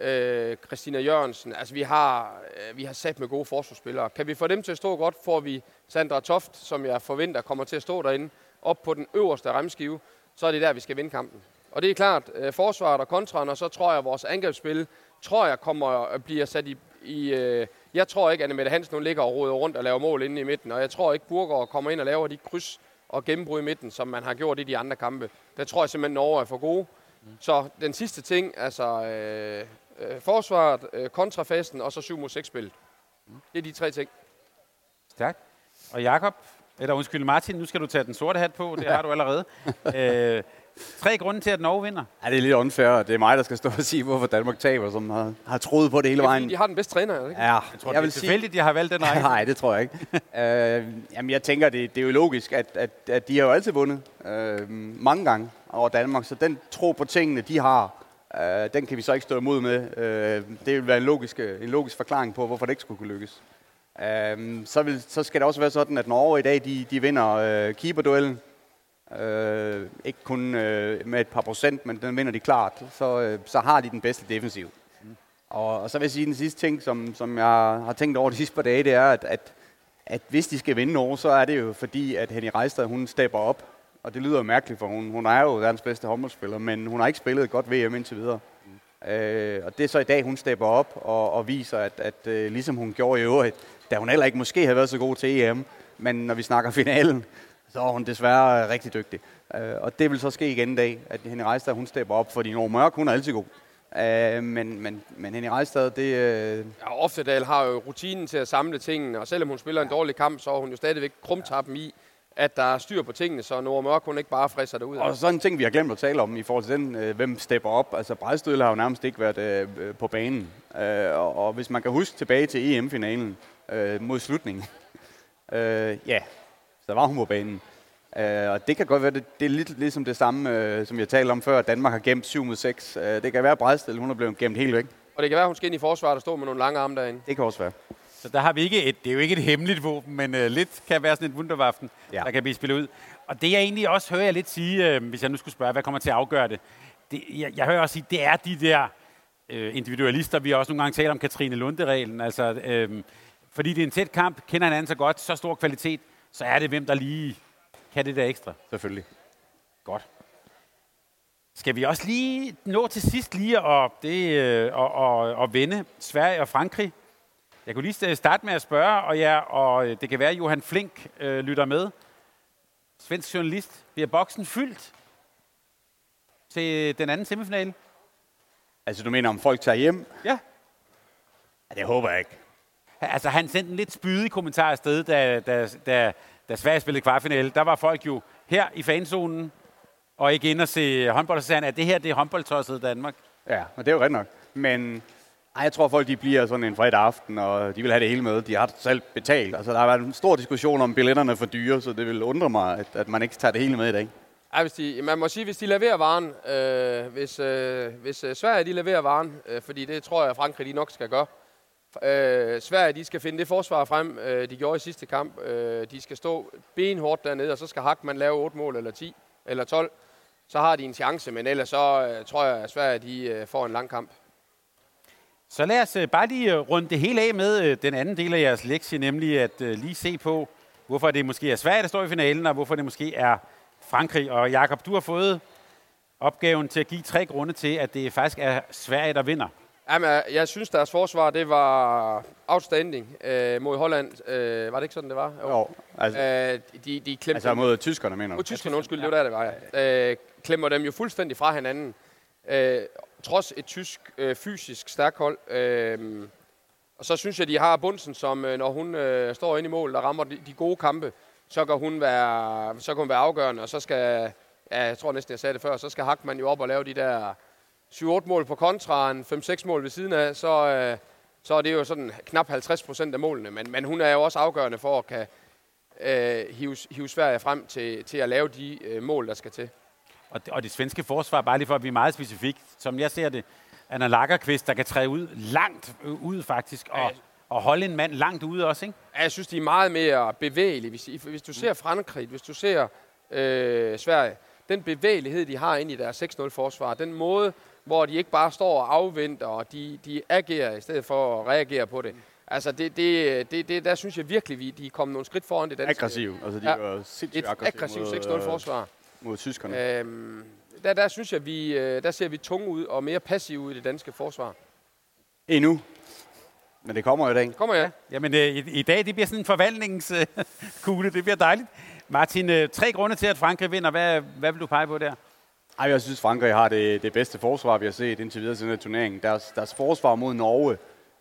Speaker 2: øh, Christina Jørgensen. Altså, vi har, øh, vi har sat med gode forsvarsspillere. Kan vi få dem til at stå godt, får vi Sandra Toft, som jeg forventer kommer til at stå derinde, op på den øverste remskive, så er det der, vi skal vinde kampen. Og det er klart, øh, forsvaret og kontraen, og så tror jeg, at vores angrebsspil, tror jeg, kommer øh, at blive sat i... i øh, jeg tror ikke, at Anne Mette Hansen hun ligger og roder rundt og laver mål inde i midten, og jeg tror ikke, Burger kommer ind og laver de kryds og gennembrud i midten, som man har gjort i de andre kampe. Der tror jeg simpelthen, Norge er for gode. Så den sidste ting, altså øh, øh, forsvaret, øh, kontrafasten og så 7 mod 6 spil. Det er de tre ting.
Speaker 1: Stærkt. Og Jakob, eller undskyld Martin, nu skal du tage den sorte hat på, det har du allerede. øh, Tre grunde til, at Norge vinder.
Speaker 3: Ja, det er lidt unfair. Det er mig, der skal stå og sige, hvorfor Danmark taber, som har, har troet på det hele vejen.
Speaker 2: de har den bedste træner,
Speaker 1: ikke? Ja, jeg tror, jeg det er tilfældigt, de har valgt den række.
Speaker 3: Nej, det tror jeg ikke. uh, jamen, jeg tænker, det, det er jo logisk, at, at, at de har jo altid vundet uh, mange gange over Danmark, så den tro på tingene, de har, uh, den kan vi så ikke stå imod med. Uh, det vil være en logisk, en logisk forklaring på, hvorfor det ikke skulle kunne lykkes. Uh, så, vil, så skal det også være sådan, at Norge i dag, de, de vinder uh, keeperduellen. Øh, ikke kun øh, med et par procent, men den vinder de klart. Så, øh, så har de den bedste defensiv. Mm. Og, og så vil jeg sige, den sidste ting, som, som jeg har tænkt over de sidste par dage, det er, at, at, at hvis de skal vinde over, så er det jo fordi, at Henny Reistad, hun stepper op. Og det lyder jo mærkeligt, for hun, hun er jo verdens bedste håndboldspiller, men hun har ikke spillet et godt VM indtil videre. Mm. Øh, og det er så i dag, hun stepper op og, og viser, at, at øh, ligesom hun gjorde i øvrigt, da hun heller ikke måske havde været så god til EM, men når vi snakker finalen, så er hun desværre rigtig dygtig. Øh, og det vil så ske igen i dag, at Henning Reistad, hun stepper op, fordi Nord Mørk, hun er altid god. Uh, men, men, men Henning Reistad, det... Uh...
Speaker 2: Ja, Oftedal har jo rutinen til at samle tingene, og selvom hun spiller en dårlig kamp, så er hun jo stadigvæk krumtappen i, at der er styr på tingene, så Nord Mørk, hun ikke bare frisser det ud.
Speaker 3: Og sådan en ting, vi har glemt at tale om i forhold til den, øh, hvem stepper op. Altså, Bredstødel har jo nærmest ikke været øh, på banen. Øh, og, og hvis man kan huske tilbage til EM-finalen øh, mod slutningen, øh, ja, så var hun på banen. Uh, og det kan godt være, det, det er lidt ligesom det samme, uh, som jeg talte om før, at Danmark har gemt 7 mod 6. Uh, det kan være, at Bredsted, hun er blevet gemt helt væk.
Speaker 2: Og det kan være, hun skal ind i forsvaret og stå med nogle lange arme derinde.
Speaker 3: Det kan også være.
Speaker 1: Så der har vi ikke et, det er jo ikke et hemmeligt våben, men uh, lidt kan være sådan et wunderwaffen, ja.
Speaker 3: Ja.
Speaker 1: der kan blive spillet ud. Og det jeg egentlig også hører jeg lidt sige, øh, hvis jeg nu skulle spørge, hvad kommer til at afgøre det, det jeg, jeg hører også sige, det er de der øh, individualister, vi har også nogle gange talt om Katrine Lunde-reglen, altså, øh, fordi det er en tæt kamp, kender hinanden så godt, så stor kvalitet, så er det hvem, der lige kan det der ekstra.
Speaker 3: Selvfølgelig.
Speaker 1: Godt. Skal vi også lige nå til sidst lige at, det, og, og, og vende Sverige og Frankrig? Jeg kunne lige starte med at spørge, og, ja, og øh, det kan være, at Johan Flink øh, lytter med. Svensk journalist. Bliver boksen fyldt til den anden semifinale?
Speaker 3: Altså, du mener, om folk tager hjem?
Speaker 1: Ja.
Speaker 3: Ja, det håber jeg ikke.
Speaker 1: Altså, han sendte en lidt spydig kommentar afsted, da, da, da, da Sverige spillede kvartfinale. Der var folk jo her i fanzonen, og ikke ind og se håndbold, og så sagde han, at det her det er håndboldtosset Danmark.
Speaker 3: Ja, og det er jo rigtigt nok. Men ej, jeg tror, folk de bliver sådan en fredag aften, og de vil have det hele med. De har selv betalt. Altså, der har været en stor diskussion om billetterne er for dyre, så det vil undre mig, at, at man ikke tager det hele med i dag.
Speaker 2: Ja, hvis de, man må sige, hvis de leverer varen, øh, hvis, øh, hvis øh, Sverige de leverer varen, øh, fordi det tror jeg, Frankrig de nok skal gøre. Øh, Sverige de skal finde det forsvar frem, øh, de gjorde i sidste kamp. Øh, de skal stå benhårdt dernede, og så skal Hackman lave 8 mål eller 10 eller 12. Så har de en chance, men ellers så øh, tror jeg, at Sverige de, øh, får en lang kamp.
Speaker 1: Så lad os øh, bare lige øh, runde det hele af med øh, den anden del af jeres lektie, nemlig at øh, lige se på, hvorfor det måske er Sverige, der står i finalen, og hvorfor det måske er Frankrig. Og Jakob, du har fået opgaven til at give tre grunde til, at det faktisk er Sverige, der vinder.
Speaker 2: Jamen, jeg- jeg synes, deres forsvar det var outstanding øh, mod Holland. Øh, var det ikke sådan, det var?
Speaker 3: Jo, altså,
Speaker 2: Øh, de, de klemte
Speaker 3: altså mod tyskerne, mener du?
Speaker 2: Mod tyskerne, undskyld, det var der, det var. Ja. Øh, klemmer dem jo fuldstændig fra hinanden. Øh, trods et tysk øh, fysisk stærkt hold. Øh, og så synes jeg, de har Bunsen, som øh, når hun øh, står inde i mål og rammer de, de gode kampe, så kan hun være, så kan hun være afgørende, og så skal, ja, jeg tror næsten, jeg sagde det før, så skal Hackman jo op og lave de der 7-8 mål på kontraen, 5-6 mål ved siden af, så, øh, så er det jo sådan knap 50 procent af målene. Men, men hun er jo også afgørende for at kan øh, hive, hive Sverige frem til, til at lave de øh, mål, der skal til.
Speaker 1: Og det, og det svenske forsvar, bare lige for at blive meget specifik, som jeg ser det, Anna Lagerqvist, der kan træde ud langt øh, ud faktisk, og, og holde en mand langt ude også, ikke?
Speaker 2: Ja, jeg synes, de er meget mere bevægelige. Hvis, hvis du ser Frankrig, hvis du ser øh, Sverige, den bevægelighed, de har ind i deres 6-0-forsvar, den måde, hvor de ikke bare står og afventer, og de, de agerer i stedet for at reagere på det. Altså, det, det, det, det, der synes jeg virkelig, vi de er kommet nogle skridt foran det danske.
Speaker 3: Aggressiv. Altså, de
Speaker 2: Ja.
Speaker 3: ja. var sindssygt
Speaker 2: Et
Speaker 3: mod,
Speaker 2: 6-0-forsvar.
Speaker 3: øh, mod tyskerne.
Speaker 2: Øhm, der, der synes jeg, vi, øh, der ser vi tunge ud og mere passive ud i det danske forsvar.
Speaker 3: Endnu. Men det kommer jo i dag.
Speaker 2: Kommer jeg?
Speaker 1: Jamen, øh, i, i dag, det bliver sådan en forvandlingskugle, det bliver dejligt. Martin, øh, tre grunde til, at Frankrig vinder. Hvad, hvad vil du pege på der?
Speaker 3: Ej, jeg synes, Frankrig har det, det bedste forsvar, vi har set indtil videre siden den turneringen. Deres, deres forsvar mod Norge,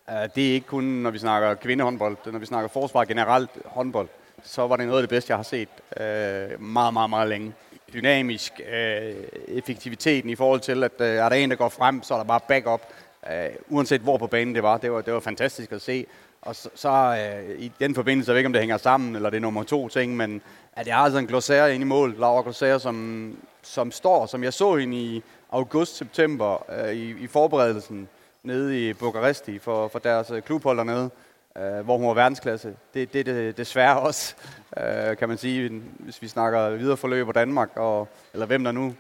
Speaker 3: uh, det er ikke kun, når vi snakker kvindehåndbold, når vi snakker forsvar generelt håndbold, så var det noget af det bedste, jeg har set uh, meget, meget, meget længe. Dynamisk, uh, effektiviteten i forhold til, at uh, er der en, der går frem, så er der bare backup. Uh, uanset hvor på banen det var, det var, det var fantastisk at se. Og så, så øh, i den forbindelse, jeg ved ikke, om det hænger sammen, eller det er nummer to ting, men at det har altså en glossaire inde i mål, Laura Glossaire, som, som står, som jeg så hende i august-september øh, i, i forberedelsen nede i Bukaresti for, for deres øh, klubhold dernede, øh, hvor hun var verdensklasse. Det, det er det desværre også, øh, kan man sige, hvis vi snakker videre forløb på Danmark, og, eller hvem der nu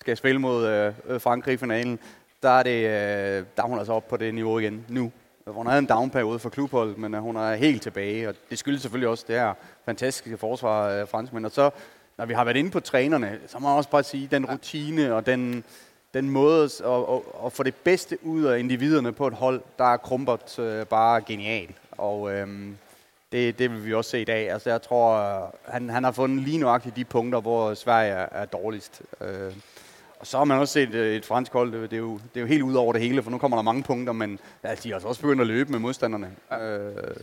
Speaker 3: skal spille mod øh, Frankrig i finalen, der er, det, øh, der er hun altså oppe på det niveau igen nu. Hun havde en downperiode for klubholdet, men øh, hun er helt tilbage, og det skyldes selvfølgelig også det her fantastiske forsvar af franskmænd. Og så, når vi har været inde på trænerne, så må man også bare sige, den rutine og den, den måde at, at, at få det bedste ud af individerne på et hold, der er Krumpert øh, bare genial. Og øhm, det, det vil vi også se i dag. Altså, jeg tror, øh, han, han har fundet lige nøjagtigt de punkter, hvor Sverige er, er dårligst. Øh, og så har man også set øh, et fransk hold, det, er jo, det er jo helt ud over det hele, for nu kommer der mange punkter, men ja, de har altså også begyndt at løbe med modstanderne. Øh,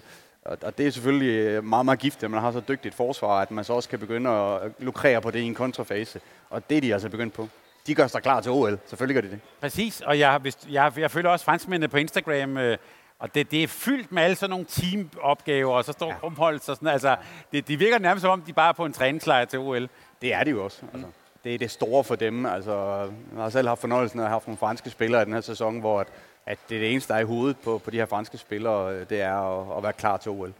Speaker 3: og, og det er selvfølgelig øh, meget, meget giftigt, at man har så dygtigt et forsvar, at man så også kan begynde at lukrere på det i en kontrafase. Og det er de altså begyndt på. De gør sig klar til OL. Selvfølgelig gør de det.
Speaker 1: Præcis, og jeg, hvis, jeg, jeg følger også franskmændene på Instagram, øh, og det, det er fyldt med alle sådan nogle teamopgaver, og så står ja. Krumholz og sådan Altså, det, de virker nærmest som om, de bare er på en træningslejr til OL.
Speaker 3: Det er de jo også. Altså. Det er det store for dem. Altså, jeg har selv haft fornøjelsen af at have haft nogle franske spillere i den her sæson, hvor at, at det er det eneste, der er i hovedet på, på de her franske spillere, øh, det er at, at være klar til OL.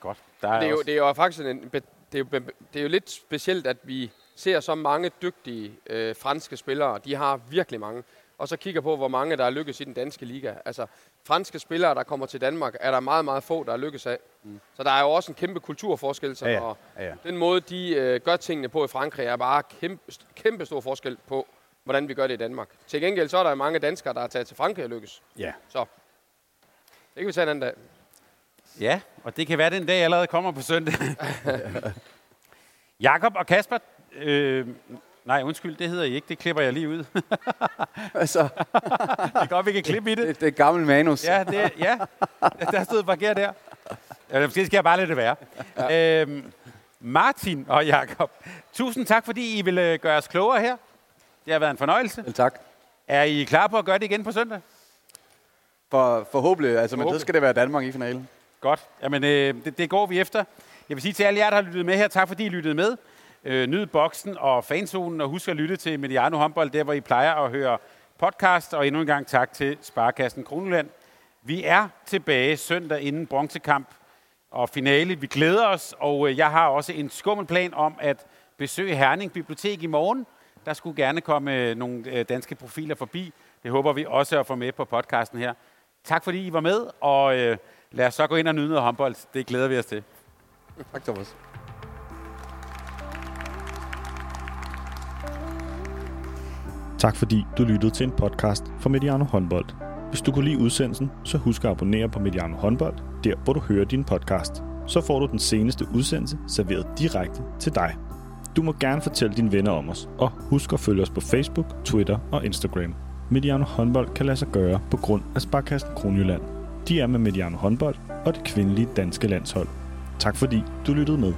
Speaker 1: Godt. Der er
Speaker 2: Det er, jo,
Speaker 1: også-
Speaker 2: det er jo faktisk en, det er jo, det er jo lidt specielt, at vi ser så mange dygtige øh, franske spillere. De har virkelig mange. Og så kigger på, hvor mange der er lykkes i den danske liga. Altså, franske spillere, der kommer til Danmark, er der meget, meget få, der er lykkes af. Mm. Så der er jo også en kæmpe kulturforskel. Så
Speaker 3: Ja, ja.
Speaker 2: og
Speaker 3: Ja, ja.
Speaker 2: Den måde, de øh, gør tingene på i Frankrig, er bare kæmpe, kæmpe stor forskel på, hvordan vi gør det i Danmark. Til gengæld så er der mange danskere, der er taget til Frankrig og lykkes.
Speaker 3: Ja.
Speaker 2: Så det kan vi tage en anden dag.
Speaker 1: Ja, og det kan være, den dag allerede kommer på søndag. Jakob og Kasper, øh, nej undskyld, det hedder I ikke, det klipper jeg lige ud. det
Speaker 3: Altså,
Speaker 1: er godt, vi kan klippe i det.
Speaker 3: det, det er gammel manus.
Speaker 1: Ja, det, ja. der stod forkert der. Ja, måske skal jeg bare lade det være. Ja. Øhm, Martin og Jakob, tusind tak, fordi I ville gøre os klogere her. Det har været en fornøjelse.
Speaker 3: Vel, tak.
Speaker 1: Er I klar på at gøre det igen på søndag?
Speaker 3: For, forhåbentlig, altså, men så
Speaker 2: Forhåbentlig.
Speaker 3: skal det være Danmark i finalen.
Speaker 1: Godt. Jamen, øh, det, det går vi efter. Jeg vil sige til alle jer, der har lyttet med her, tak fordi I lyttede med. Øh, nyd boksen og fanzonen, og husk at lytte til Mediano Håndbold, der hvor I plejer at høre podcast. Og endnu en gang tak til Sparkassen Kronland. Vi er tilbage søndag inden bronzekamp og finale. Vi glæder os, og øh, jeg har også en skummel plan om at besøge Herning Bibliotek i morgen. Der skulle gerne komme øh, nogle øh, danske profiler forbi. Det håber vi også at få med på podcasten her. Tak fordi I var med, og lad os så gå ind og nyde noget håndbold. Det glæder vi os til.
Speaker 3: Tak, Thomas.
Speaker 4: Tak fordi du lyttede til en podcast fra Mediano Håndbold. Hvis du kunne lide udsendelsen, så husk at abonnere på Mediano Håndbold, der hvor du hører din podcast. Så får du den seneste udsendelse serveret direkte til dig. Du må gerne fortælle dine venner om os, og husk at følge os på Facebook, Twitter og Instagram. Mediano Håndbold kan lade sig gøre på grund af Sparkassen Kronjylland. De er med Mediano Håndbold og det kvindelige danske landshold. Tak fordi du lyttede med.